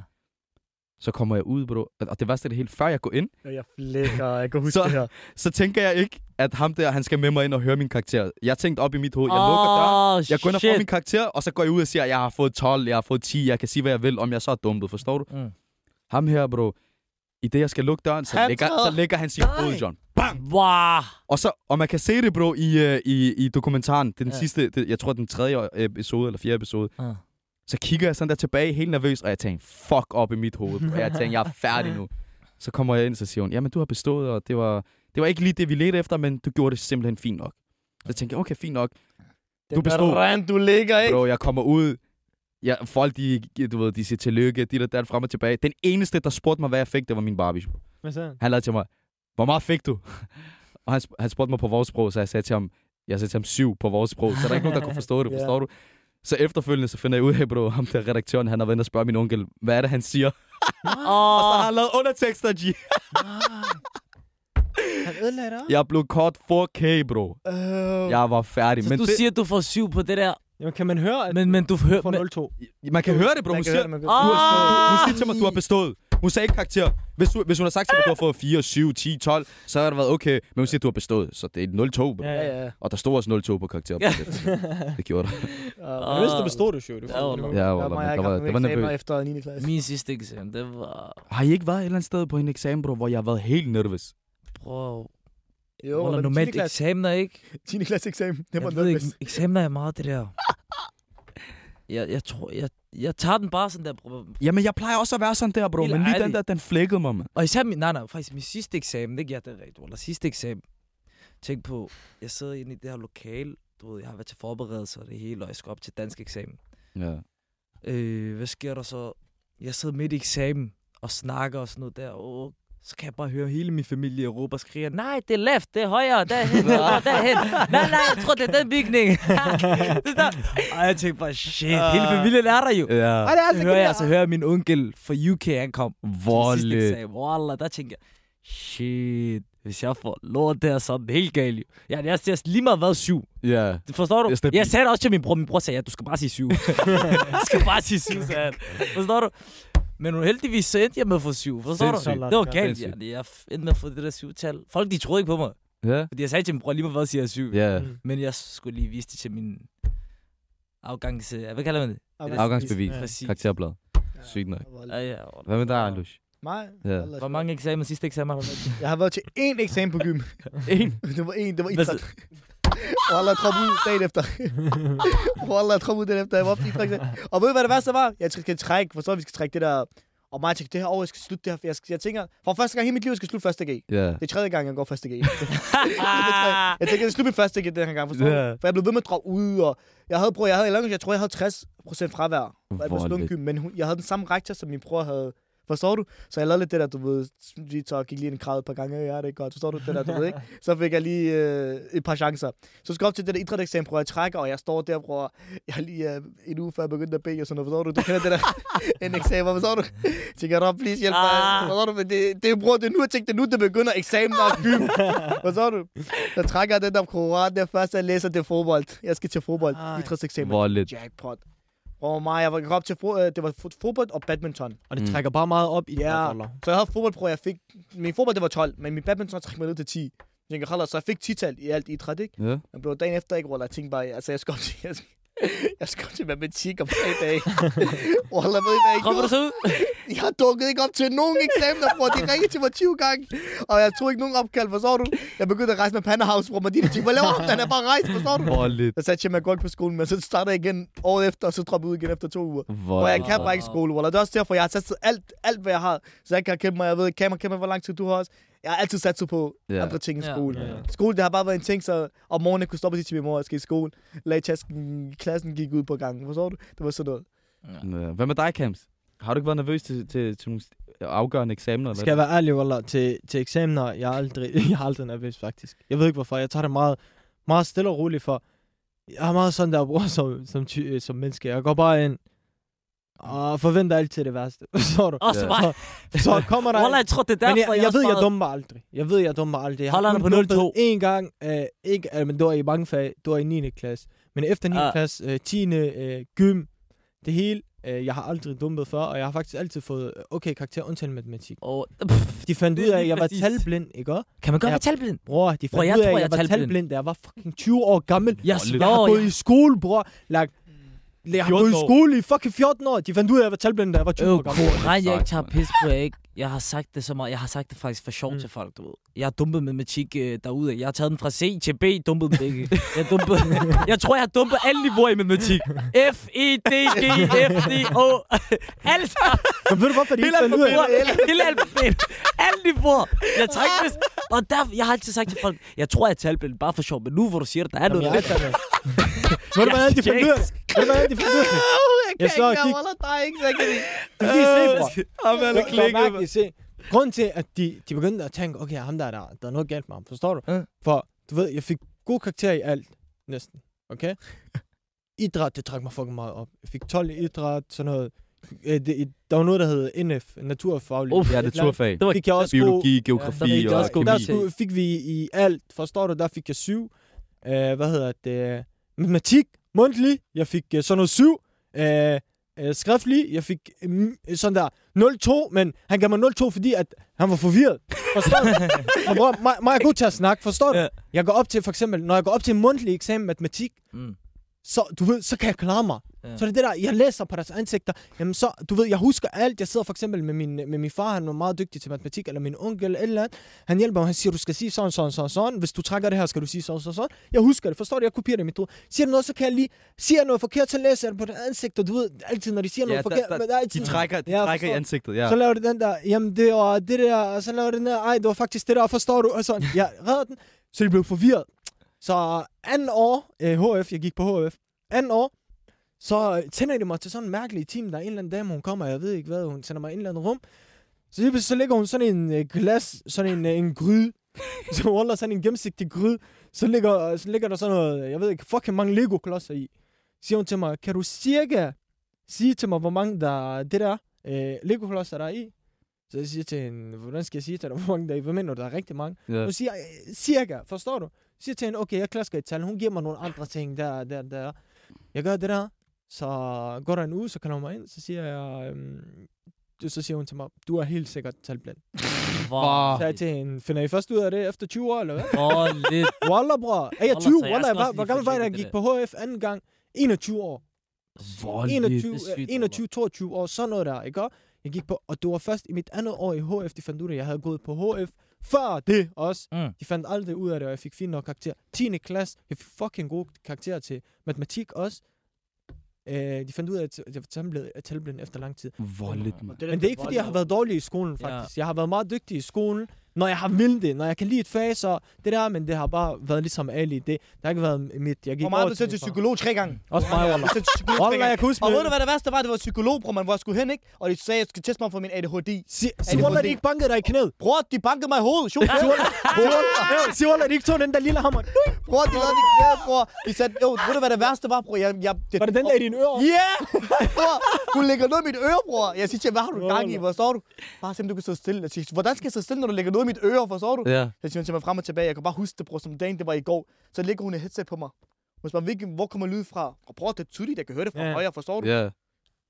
Så kommer jeg ud, bro. Og det værste er det helt, før jeg går ind, Ja, Jeg flækker, jeg kan huske Så- det her. så tænker jeg ikke, at ham der, han skal med mig ind og høre min karakter. Jeg tænkte op i mit hoved, jeg lukker døren, jeg går ind og får min karakter, og så går jeg ud og siger, at jeg har fået 12, jeg har fået 10, jeg kan sige, hvad jeg vil, om jeg så er dumpet, forstår du? Mm. Ham her, bro, i det, jeg skal lukke døren, så, Han lægger, så lægger han sin fod, John. Bang! Wow. Og, så, og man kan se det, bro, i, uh, i, i dokumentaren. Det er den Ja. sidste, det, jeg tror, den tredje episode, eller fjerde episode. Ah. Så kigger jeg sådan der tilbage, helt nervøs, og jeg tænker, fuck op i mit hoved. Og jeg tænker, jeg er færdig nu. Så kommer jeg ind, så siger hun, jamen du har bestået, og det var, det var ikke lige det, vi ledte efter, men du gjorde det simpelthen fint nok. Så tænkte jeg, okay, fint nok. Den bestod. der rand, du ligger, ikke? Bro, jeg kommer ud. Ja, folk, de, du ved, de siger tillykke, de der, der frem og tilbage. Den eneste, der spurgte mig, hvad jeg fik, det var min Barbie. Hvad sagde han? Han lavede til mig, hvor meget fik du? Og han, han spurgte mig på vores sprog, så jeg sagde til ham, jeg sagde til ham syv på vores sprog, så der er ikke nogen, der kunne forstå det, forstår du? Så efterfølgende, så finder jeg ud af, bro, ham der redaktøren, han har været og spørge min onkel, hvad er det, han siger? [LAUGHS] Og så har han lavet undertekster, G. Han ødelagde dig. Jeg blev kort 4K, bro. Øh, Jeg var færdig. Så Men du det, siger, du får syv på det der, Jamen, kan man høre, at men, men du hører... får 0-2? man kan høre det, bro. man Hun kan siger, høre det, man kan- du har, Ah! hun siger til mig, at du har bestået. Hun sagde ikke karakter. Hvis, du, hvis hun har sagt til mig, at du har fået 4, 7, 10, 12, så har det været okay. Men hun siger, at du har bestået. Så det er 0-2, bro. Ja, Ja, ja. Og der stod også 0-2 på karakter. Ja. det gjorde der. Uh, Men hvis du bestod det, jo. Ja, det. Ja, der var men jeg der var, det var nogle eksamener nervøs. efter 9. klasse. min sidste eksamen, det var... Har I ikke været et eller andet sted på en eksamen, bro, hvor jeg har været helt nervøs? Bro, Jo, under men 10. normalt klasse, eksamener, ikke? 10. klasse eksamen. Det var Jeg ved ikke, nervøs. eksamener er meget det der. [LAUGHS] Jeg, jeg tror, jeg, jeg tager den bare sådan der, bro. Jamen, jeg plejer også at være sådan der, bro. Helt men lige den ærligt. der, den flækkede mig, man. Og især min, nej, nej, faktisk min sidste eksamen, ikke? Ja, det er rigtigt. Eller sidste eksamen. Tænk på, jeg sidder inde i det her lokale, du ved, jeg har været til forberedelse og det hele, og jeg skal op til dansk eksamen. Ja. Øh, hvad sker der så? Jeg sidder midt i eksamen og snakker og sådan noget der. Åh, så kan jeg bare høre hele min familie råbe og skrige, nej, det er left, det er højre, derhen, og derhen. Nej, nej, jeg tror, det er den bygning. [LAUGHS] det der. Og jeg tænkte bare, shit, hele familien er der jo. Ja. Ej, det er Så altså hører jeg, så hører jeg min onkel fra UK, han kom eksamen. Wallah, der tænker jeg, shit, hvis jeg får lort der, så er det helt galt. jo. Ja, jeg siger lige meget hvad syv. Ja. Det forstår du? Stabilt. Jeg sagde det også til min bror. Min bror sagde, ja, du skal bare sige syv. [LAUGHS] du skal bare sige syv, sagde han. Forstår du? Men nu heldigvis så endte jeg med at få syv. Forstår du? Sindssygt. Det var galt, ja. Jeg endte med at få det der syvtal. Folk, de troede ikke på mig. Ja. Fordi jeg sagde til min bror, lige hvad siger jeg syv. Ja. Men jeg skulle lige vise det til min afgangs... Hvad kalder man det? Afgangsbevis. Ja. Præcis. Karakterblad. Sygt nok. Ja, ja. Hvad med dig, Alush? Mig? Ja. Hvor mange eksamen sidste eksamen har du været? Jeg har været til én eksamen på gym. [LAUGHS] En. [LAUGHS] Det var én, det var idræt. Wallah, jeg droppede ud dagen efter. Wallah, jeg droppede ud dagen efter. Jeg var op idræt. Og ved du, hvad det værste var? Jeg skal trække, forstår vi skal trække det der... Og mig tænkte, det her år, jeg skal slutte det her. for Jeg, skal, jeg tænker, for første gang i hele mit liv, jeg skal slutte første G. Ja. Det er tredje gang, jeg går første G. [LAUGHS] jeg tænker, jeg skal slutte mit første G den her gang, forstår du? For jeg blev ved med at droppe ud, og jeg havde, bror, jeg havde, jeg, jeg tror, jeg havde 60 procent fravær. Jeg men hun, jeg havde den samme rektor, som min bror havde. Forstår du? Så jeg lavede lidt det der, du ved, vi så gik lige en krav et par gange, ja, det er godt, forstår du det der, du ved ikke? [LAUGHS] Så fik jeg lige øh, et par chancer. Så skal jeg op til det der idrætseksamen, prøver jeg trækker, og jeg står der, bror, jeg lige øh, en uge før jeg begyndte at bede og sådan noget, forstår du? Du kender det der, [LAUGHS] en eksamen, forstår du? Tænker jeg, please hjælp mig, Ah. forstår du? Men det, det, bror, det er nu, jeg tænkte, det er nu, det begynder eksamen og gym. [LAUGHS] forstår du? Så trækker jeg den der koran, der først, jeg læser det er fodbold. Jeg skal til fodbold. Voldeligt. Jackpot. Og mig, jeg var jeg op til fo- øh, det var fo- fodbold og badminton. Og det Mm. trækker bare meget op i Ja. dollar. Så jeg havde fodbold, hvor jeg fik... Min fodbold, det var 12, men min badminton trak mig ned til 10. Jeg tænker, "Khalas," så jeg fik 10-tal i alt idræt, ikke? Ja. Men blev dagen efter ikke, Wallah, jeg tænkte bare, altså jeg skal op til, [LAUGHS] jeg skal, [LAUGHS] jeg skal til matematik om tre dage. [LAUGHS] Wallah, ved I, hvad jeg Kommer du gjorde? så ud? Jeg har dukket ikke op til nogen eksamener, bror. De ringede til mig 20 gange, og jeg tog ikke nogen opkald, forstår du? Jeg begyndte at rejse med Pandahouse, bror. Madina tænkte, hvad laver du? Han er bare rejst, forstår du? Voldeligt. Jeg satte mig godt på skolen, men så startede jeg igen året efter, og så droppede jeg ud igen efter to uger. Og jeg kan bare ikke skole, Wallah. Det er også derfor, jeg har sat alt, alt, hvad jeg har. Så jeg kan kæmpe mig, jeg ved, kan man kæmpe, hvor lang tid du har også. Jeg har altid sat på Ja. andre ting end Ja. skole. Ja, ja. Skole, det har bare været en ting, så om morgenen jeg kunne stoppe og sige til min mor, at jeg skal i skole. Lagde tasken, klassen gik ud på gangen. Forstår du? Det var sådan noget. Ja. Hvad med dig, Camps? Har du ikke været nervøs til, til, til nogle afgørende eksamener? Eller Skal jeg være ærlig, Wallah, til, til eksamener, jeg er aldrig, [LAUGHS] jeg er aldrig nervøs, faktisk. Jeg ved ikke, hvorfor. Jeg tager det meget, meget stille og roligt, for jeg er meget sådan der, bror, som, som, ty, øh, som menneske. Jeg går bare ind og forventer altid det værste. [LAUGHS] Forstår du? Og så Ja. bare... Så kommer der... [LAUGHS] Wallah, jeg tror, det er Men derfor, jeg, jeg, ved, jeg også dummer mig aldrig. Jeg ved, jeg dummer mig aldrig. Jeg Holder har han på dumpet 0-2? En gang, øh, ikke, øh, men det var i mange fag, det var i 9. klasse. Men efter 9. Ah. klasse, øh, 10. Øh, gym, det hele, øh, jeg har aldrig dumpet før, og jeg har faktisk altid fået øh, okay karakter, undtagen matematik. Og, De fandt ud af, at jeg var talblind, ikke også? kan man godt være talblind? Bror, de fandt Bror, jeg ud af, at jeg jeg var talblind. talblind, da jeg var fucking 20 år gammel. Jeg. Jeg har gået jeg... i skole, bror. Like, jeg har 14 gået i skole i fucking 14 år. De fandt ud af, at jeg var talblind, da jeg var 20 Øh, år gammel. Koran, jeg ikke tager pis på, jeg ikke. Jeg har sagt det så meget. Jeg har sagt det faktisk for sjov Mm. til folk, du ved. Jeg har dumpet matematik øh, derude. Jeg har taget den fra C til B, dumpet den begge. Jeg, dumpet, [LAUGHS] jeg tror, jeg har dumpet alle niveauer i matematik. F, E, D, G, F, D, O. [LAUGHS] Alt Men ved du hvorfor de ikke fandt ud af det? [LAUGHS] Hele alfabetet. Alle niveauer. Jeg ikke pis. Og der, jeg har altid sagt til folk, jeg tror, jeg er talblind bare for sjov. Men nu hvor du siger det, der er Jamen, noget. jeg er. Ved du, hvordan de fandt ud af det? Jeg Jeg kan slår ikke kig. Wallah, der er ikke, så jeg kan ikke. Det [LAUGHS] fordi, se, bror. Jamen, mærke til, se. grunden til, at de, de begyndte at tænke, okay, ham der, der, der er noget galt med ham, forstår du? Ja. For, du ved, jeg fik gode karakterer i alt, næsten, okay? [LAUGHS] idræt, det trak mig fucking meget op. Jeg fik 12 i idræt, sådan noget. Øh, det, der var noget, der hed NF, naturfaglig. Uff, Ja, naturfag. Det fik jeg også Biologi, god, geografi der fik jeg og god kemi. der skulle, fik vi i alt, forstår du, der fik jeg syv. Uh, hvad hedder det? Matematik, mundtlig, jeg fik uh, sådan noget syv. Uh, uh, skriftlig, jeg fik mm, sådan der 0-2, men han gav mig 0-2, fordi at han var forvirret. Forstår du? [LAUGHS] Men bror, mig, mig er god til at snakke, forstår du? Ja. Jeg går op til, for eksempel, når jeg går op til en mundtlig eksamen matematik, Mm. Så, du ved, så kan jeg klare mig. Ja. Så det er det der, jeg læser på deres ansigter, jamen så, du ved, jeg husker alt. Jeg sidder for eksempel med min, med min far, han er meget dygtig til matematik, eller min onkel, eller eller andet. Han hjælper mig, han siger, du skal sige sådan, sådan, sådan, sådan. Hvis du trækker det her, skal du sige sådan, sådan, sådan. Jeg husker det, forstår du? Jeg kopierer det i mit hoved. Siger du noget, så kan jeg lige, siger noget forkert, så læser jeg det på det ansigt, og du ved, altid, når de siger Ja, noget der- forkert, der- men der er altid, De trækker, de Ja, trækker i ansigtet, ja. så laver det den der, jamen det var det der, og så laver det den der, ej, det var faktisk det der, forstår du? Og sådan, jeg redder den, så de blev forvirret. Så anden år, øh, HF, jeg gik på HF, anden år, så øh, tænder de mig til sådan en mærkelig team, der er en eller anden dame, hun kommer, jeg ved ikke hvad, hun sender mig en eller anden rum. Så lige så lægger hun sådan en øh, glas, sådan en, øh, en gryde, [LAUGHS] så hun sådan en gennemsigtig gryde, så ligger, så ligger der sådan noget, jeg ved ikke, fucking mange Lego-klodser i. Siger hun til mig, kan du cirka sige til mig, hvor mange der det der øh, Lego-klodser der er i? Så jeg siger til hende, hvordan skal jeg sige til dig, hvor mange der er i? Hvad mener du, der er rigtig mange? ja. Hun siger, øh, cirka, forstår du? Jeg siger til hende, okay, jeg klasker et tal. Hun giver mig nogle andre ting der, der, der. Jeg gør det der. Så går der en uge, så kommer hun mig ind, så siger jeg, øhm, så siger hun til mig, du er helt sikkert talblind. [LAUGHS] Hvor Så jeg til hende, finder I først ud af det efter 20 år, eller hvad? hvor lidt. Wallah, bror. Er jeg Wallah, 20? så jeg Wallah, skal hvor, gammel var jeg, da jeg gik på HF anden gang? 21 år. Hvor 21, lidt. Det er sygt, 21 22 år, sådan noget der, ikke? Jeg gik på, og det var først i mit andet år i HF, de fandt ud af, at jeg havde gået på HF. Før det også. Mm. De fandt aldrig ud af det, og jeg fik fint nok karakter. 10. klasse, jeg fik fucking gode karakterer til matematik også. Øh, de fandt ud af, at jeg var talblind- talblind efter lang tid. Man. Men det er ikke, fordi jeg har været dårlig i skolen, Ja. faktisk. Jeg har været meget dygtig i skolen, når jeg har vildt det. Når jeg kan lide et fag, så det der, men det har bare været ligesom Ali. Det, det har ikke været mit... Jeg gik Hvor meget sendt til psykolog tre gange? Også mig, Wallah. Til psykolog tre gange. jeg huske... Og ved du, hvad det værste var? Det var psykolog, bror, man, hvor jeg skulle hen, ikke? Og de sagde, jeg skulle teste mig for min ADHD. Sig, sig Wallah, de ikke bankede dig i knæet. Bror, de bankede mig i hovedet. Sig Wallah, de ikke tog den der lille hammer. bror, de lavede det knæet, bror. De sagde, jo, ved du, hvad det værste var, bror? Jeg, jeg, det, Var det den der i dine ører? Ja! Bror, hun lægger noget i mit øre, bror. Jeg siger hvad har du gang i? Wallah. Forstår du? Bare simpelthen, du kan sidde stille. Jeg siger, hvordan skal jeg sidde stille, når du lægger noget i mit øre? Forstår du? Ja. Så siger hun til mig frem og tilbage. Jeg kan bare huske det, bror, som dagen det var i går. Så lægger hun et headset på mig. Hun spørger, hvor kommer lyd fra? Og bror, det er tydeligt, jeg kan høre det fra Ja. højre, forstår du? Ja. Jeg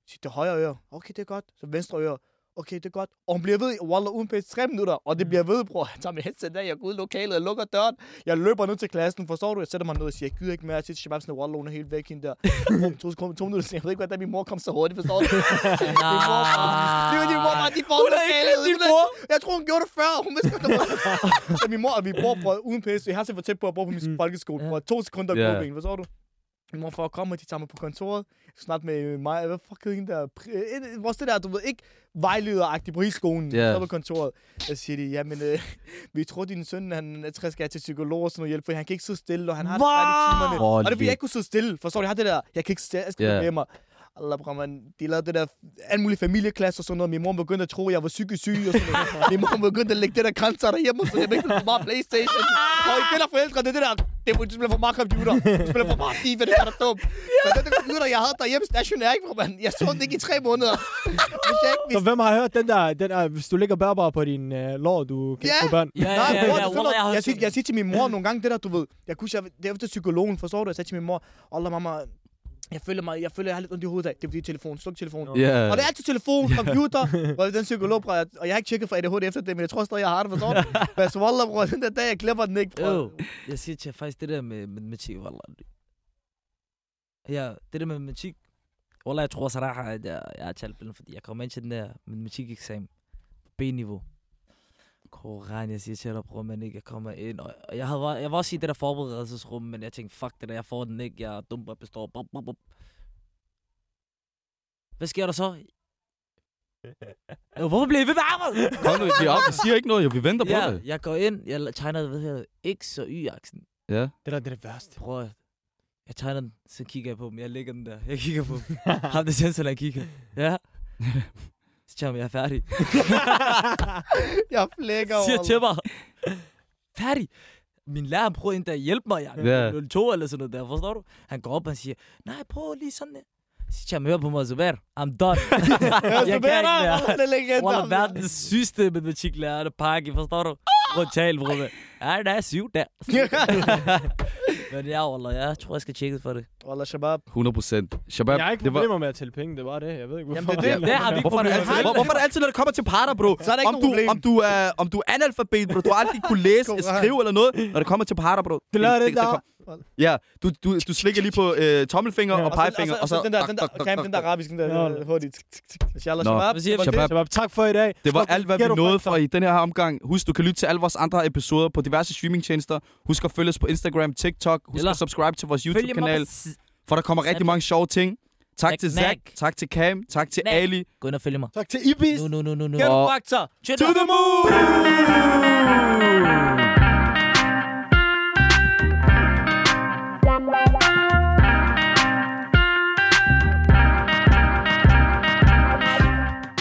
siger, det højre øre. Okay, det er godt. Så venstre øre. Okay, det er godt. Og hun bliver ved, Wallah, uden pæst, tre minutter. Og det bliver ved, bror. Jeg tager mit headset der, jeg går ud i lokalet, jeg lukker døren. Jeg løber ned til klassen, forstår du? Jeg sætter mig ned og siger, jeg gider ikke mere. Jeg siger til Shabab, sådan, Wallah, hun er helt væk hende der. Bum, [LAUGHS] to sekunder, to minutter, jeg ved ikke, hvordan min mor kom så hurtigt, forstår du? [LAUGHS] Min mor, det var din mor, bare, de får lokalet. Din mor? Jeg tror, hun gjorde det før. Hun vidste [LAUGHS] godt. Så min mor og min bror, bror, uden pæst, jeg har set for tæt på at bo på min folkeskole. Bror, to sekunder yeah. forstår du? Min mor for at komme, og de tager mig på kontoret. Snart med mig. Hvad fuck hed hende der? Øh, Vores det der, du ved, ikke vejlederagtigt på hele skolen. Ja. Så på kontoret. Jeg siger de, jamen, øh, [LAUGHS] vi tror, din søn, han er skal til psykolog og sådan noget hjælp, for han kan ikke sidde stille, og han har det i timerne. Hvor Og det fordi jeg ikke kunne sidde stille. Forstår du? Jeg har det der, jeg kan ikke stille, jeg skal yeah. med mig. Allah, bror, man, de lavede det der, alle mulige familieklasser og sådan noget. Min mor begyndte at tro, at jeg var psykisk syg og sådan noget. Min mor begyndte at lægge det der grænser derhjemme, så jeg få meget Playstation. Og I kender forældre, det er det der, det er, du spiller for meget computer. Du spiller for meget FIFA, det er der dumt. Så den der computer, jeg havde derhjemme stationær, ikke, bror, man. Jeg så den ikke i tre måneder. Hvis jeg ikke Så vidste. hvem har hørt den der, den der hvis du ligger bærbar på din øh, lår, du kan Ja. ikke få børn? Ja, ja, ja, ja, det noget- jeg siger, jeg siger til min mor nogle gange, det der, du ved, jeg kunne, jeg, det er efter psykologen, forstår du? Jeg sagde til min mor, Allah, mamma, jeg føler mig, jeg føler, jeg har lidt ondt i hovedet af. Det er fordi telefon, sluk telefonen. Ja. Og det er altid telefon, computer, og den psykolog, bror, jeg- og jeg har ikke tjekket for ADHD efter det, men jeg tror stadig, jeg har det, forstår du? [LAUGHS] Så wallah, bror, den der dag, jeg glemmer den ikke, bror. Jo, jeg siger til jer faktisk det der med matematik, wallah. Ja, det der med matematik. Wallah, jeg tror at jeg, jeg er talblind, fordi jeg kommer ind til den der matematikeksamen på B-niveau. Koran, jeg siger til dig, bror, men ikke, jeg kommer ind. Og jeg, havde, jeg var også i det der forberedelsesrum, men jeg tænkte, fuck det der, jeg får den ikke, jeg er dum, jeg består. Bup, bup, bup. Hvad sker der så? [LAUGHS] Hvorfor bliver I ved med arbejdet? Kom nu, vi, op, siger ikke noget, jo. Vi venter på Ja, det. jeg går ind, jeg tegner, hvad hedder det, X og Y-aksen. Ja. Det der det er det værste. At... Jeg tegner den, så kigger jeg på dem. Jeg lægger den der. Jeg kigger på dem. Ham der sensor, han kigger. Ja. [LAUGHS] Siger jeg, jeg er færdig. [LAUGHS] Jeg flækker siger over. til mig, færdig. Min lærer prøver endda at hjælpe mig, jeg Ja. er 02 eller sådan noget der, forstår du? Han går op og siger, nej, prøv lige sådan der. Så siger jeg, hør på mig, Zubair, I'm done. [LAUGHS] jeg kan ikke mere. Er. Wallah, verdens sygeste matematiklærer, der pakke, forstår du? Prøv at tale, bror. [LAUGHS] Ja, der er syv der. Men ja, Wallah, jeg tror, jeg skal tjekke for det. Wallah, Shabab. 100 procent. Shabab, Jeg har ikke det var... problemer med at tælle penge, det var det. Jeg ved ikke, hvorfor. Jamen, det er det. Det har vi ikke Hvorfor er, det problemer altid, hvor, hvorfor er det altid, når det kommer til parter, bro? Så er der ikke om, du, problem. om, du er, om du er analfabet, bro. Du har aldrig kunne læse, skrive eller noget, når det kommer til parter, bro. Det lader det der. Ja, du, du, du slikker lige på øh, tommelfinger Ja. og pegefinger, og så... den der, den der, kan den der arabisk, den der hurtigt. Inshallah, Nå. Shabab. Shabab. Shabab, tak for i dag. Det var alt, hvad vi nåede for i den her omgang. Husk, du kan lytte til alle vores andre episoder på diverse streamingtjenester. Husk at følge os på Instagram, TikTok. Husk Eller- at subscribe til vores YouTube-kanal, for der kommer rigtig mange sjove ting. Tak Knack, til Zach, knack. tak til Cam, tak til Knack. Ali. Gå ind og følg mig. Tak til Ibis. Nu, nu, nu, nu, nu. Shit, To the moon!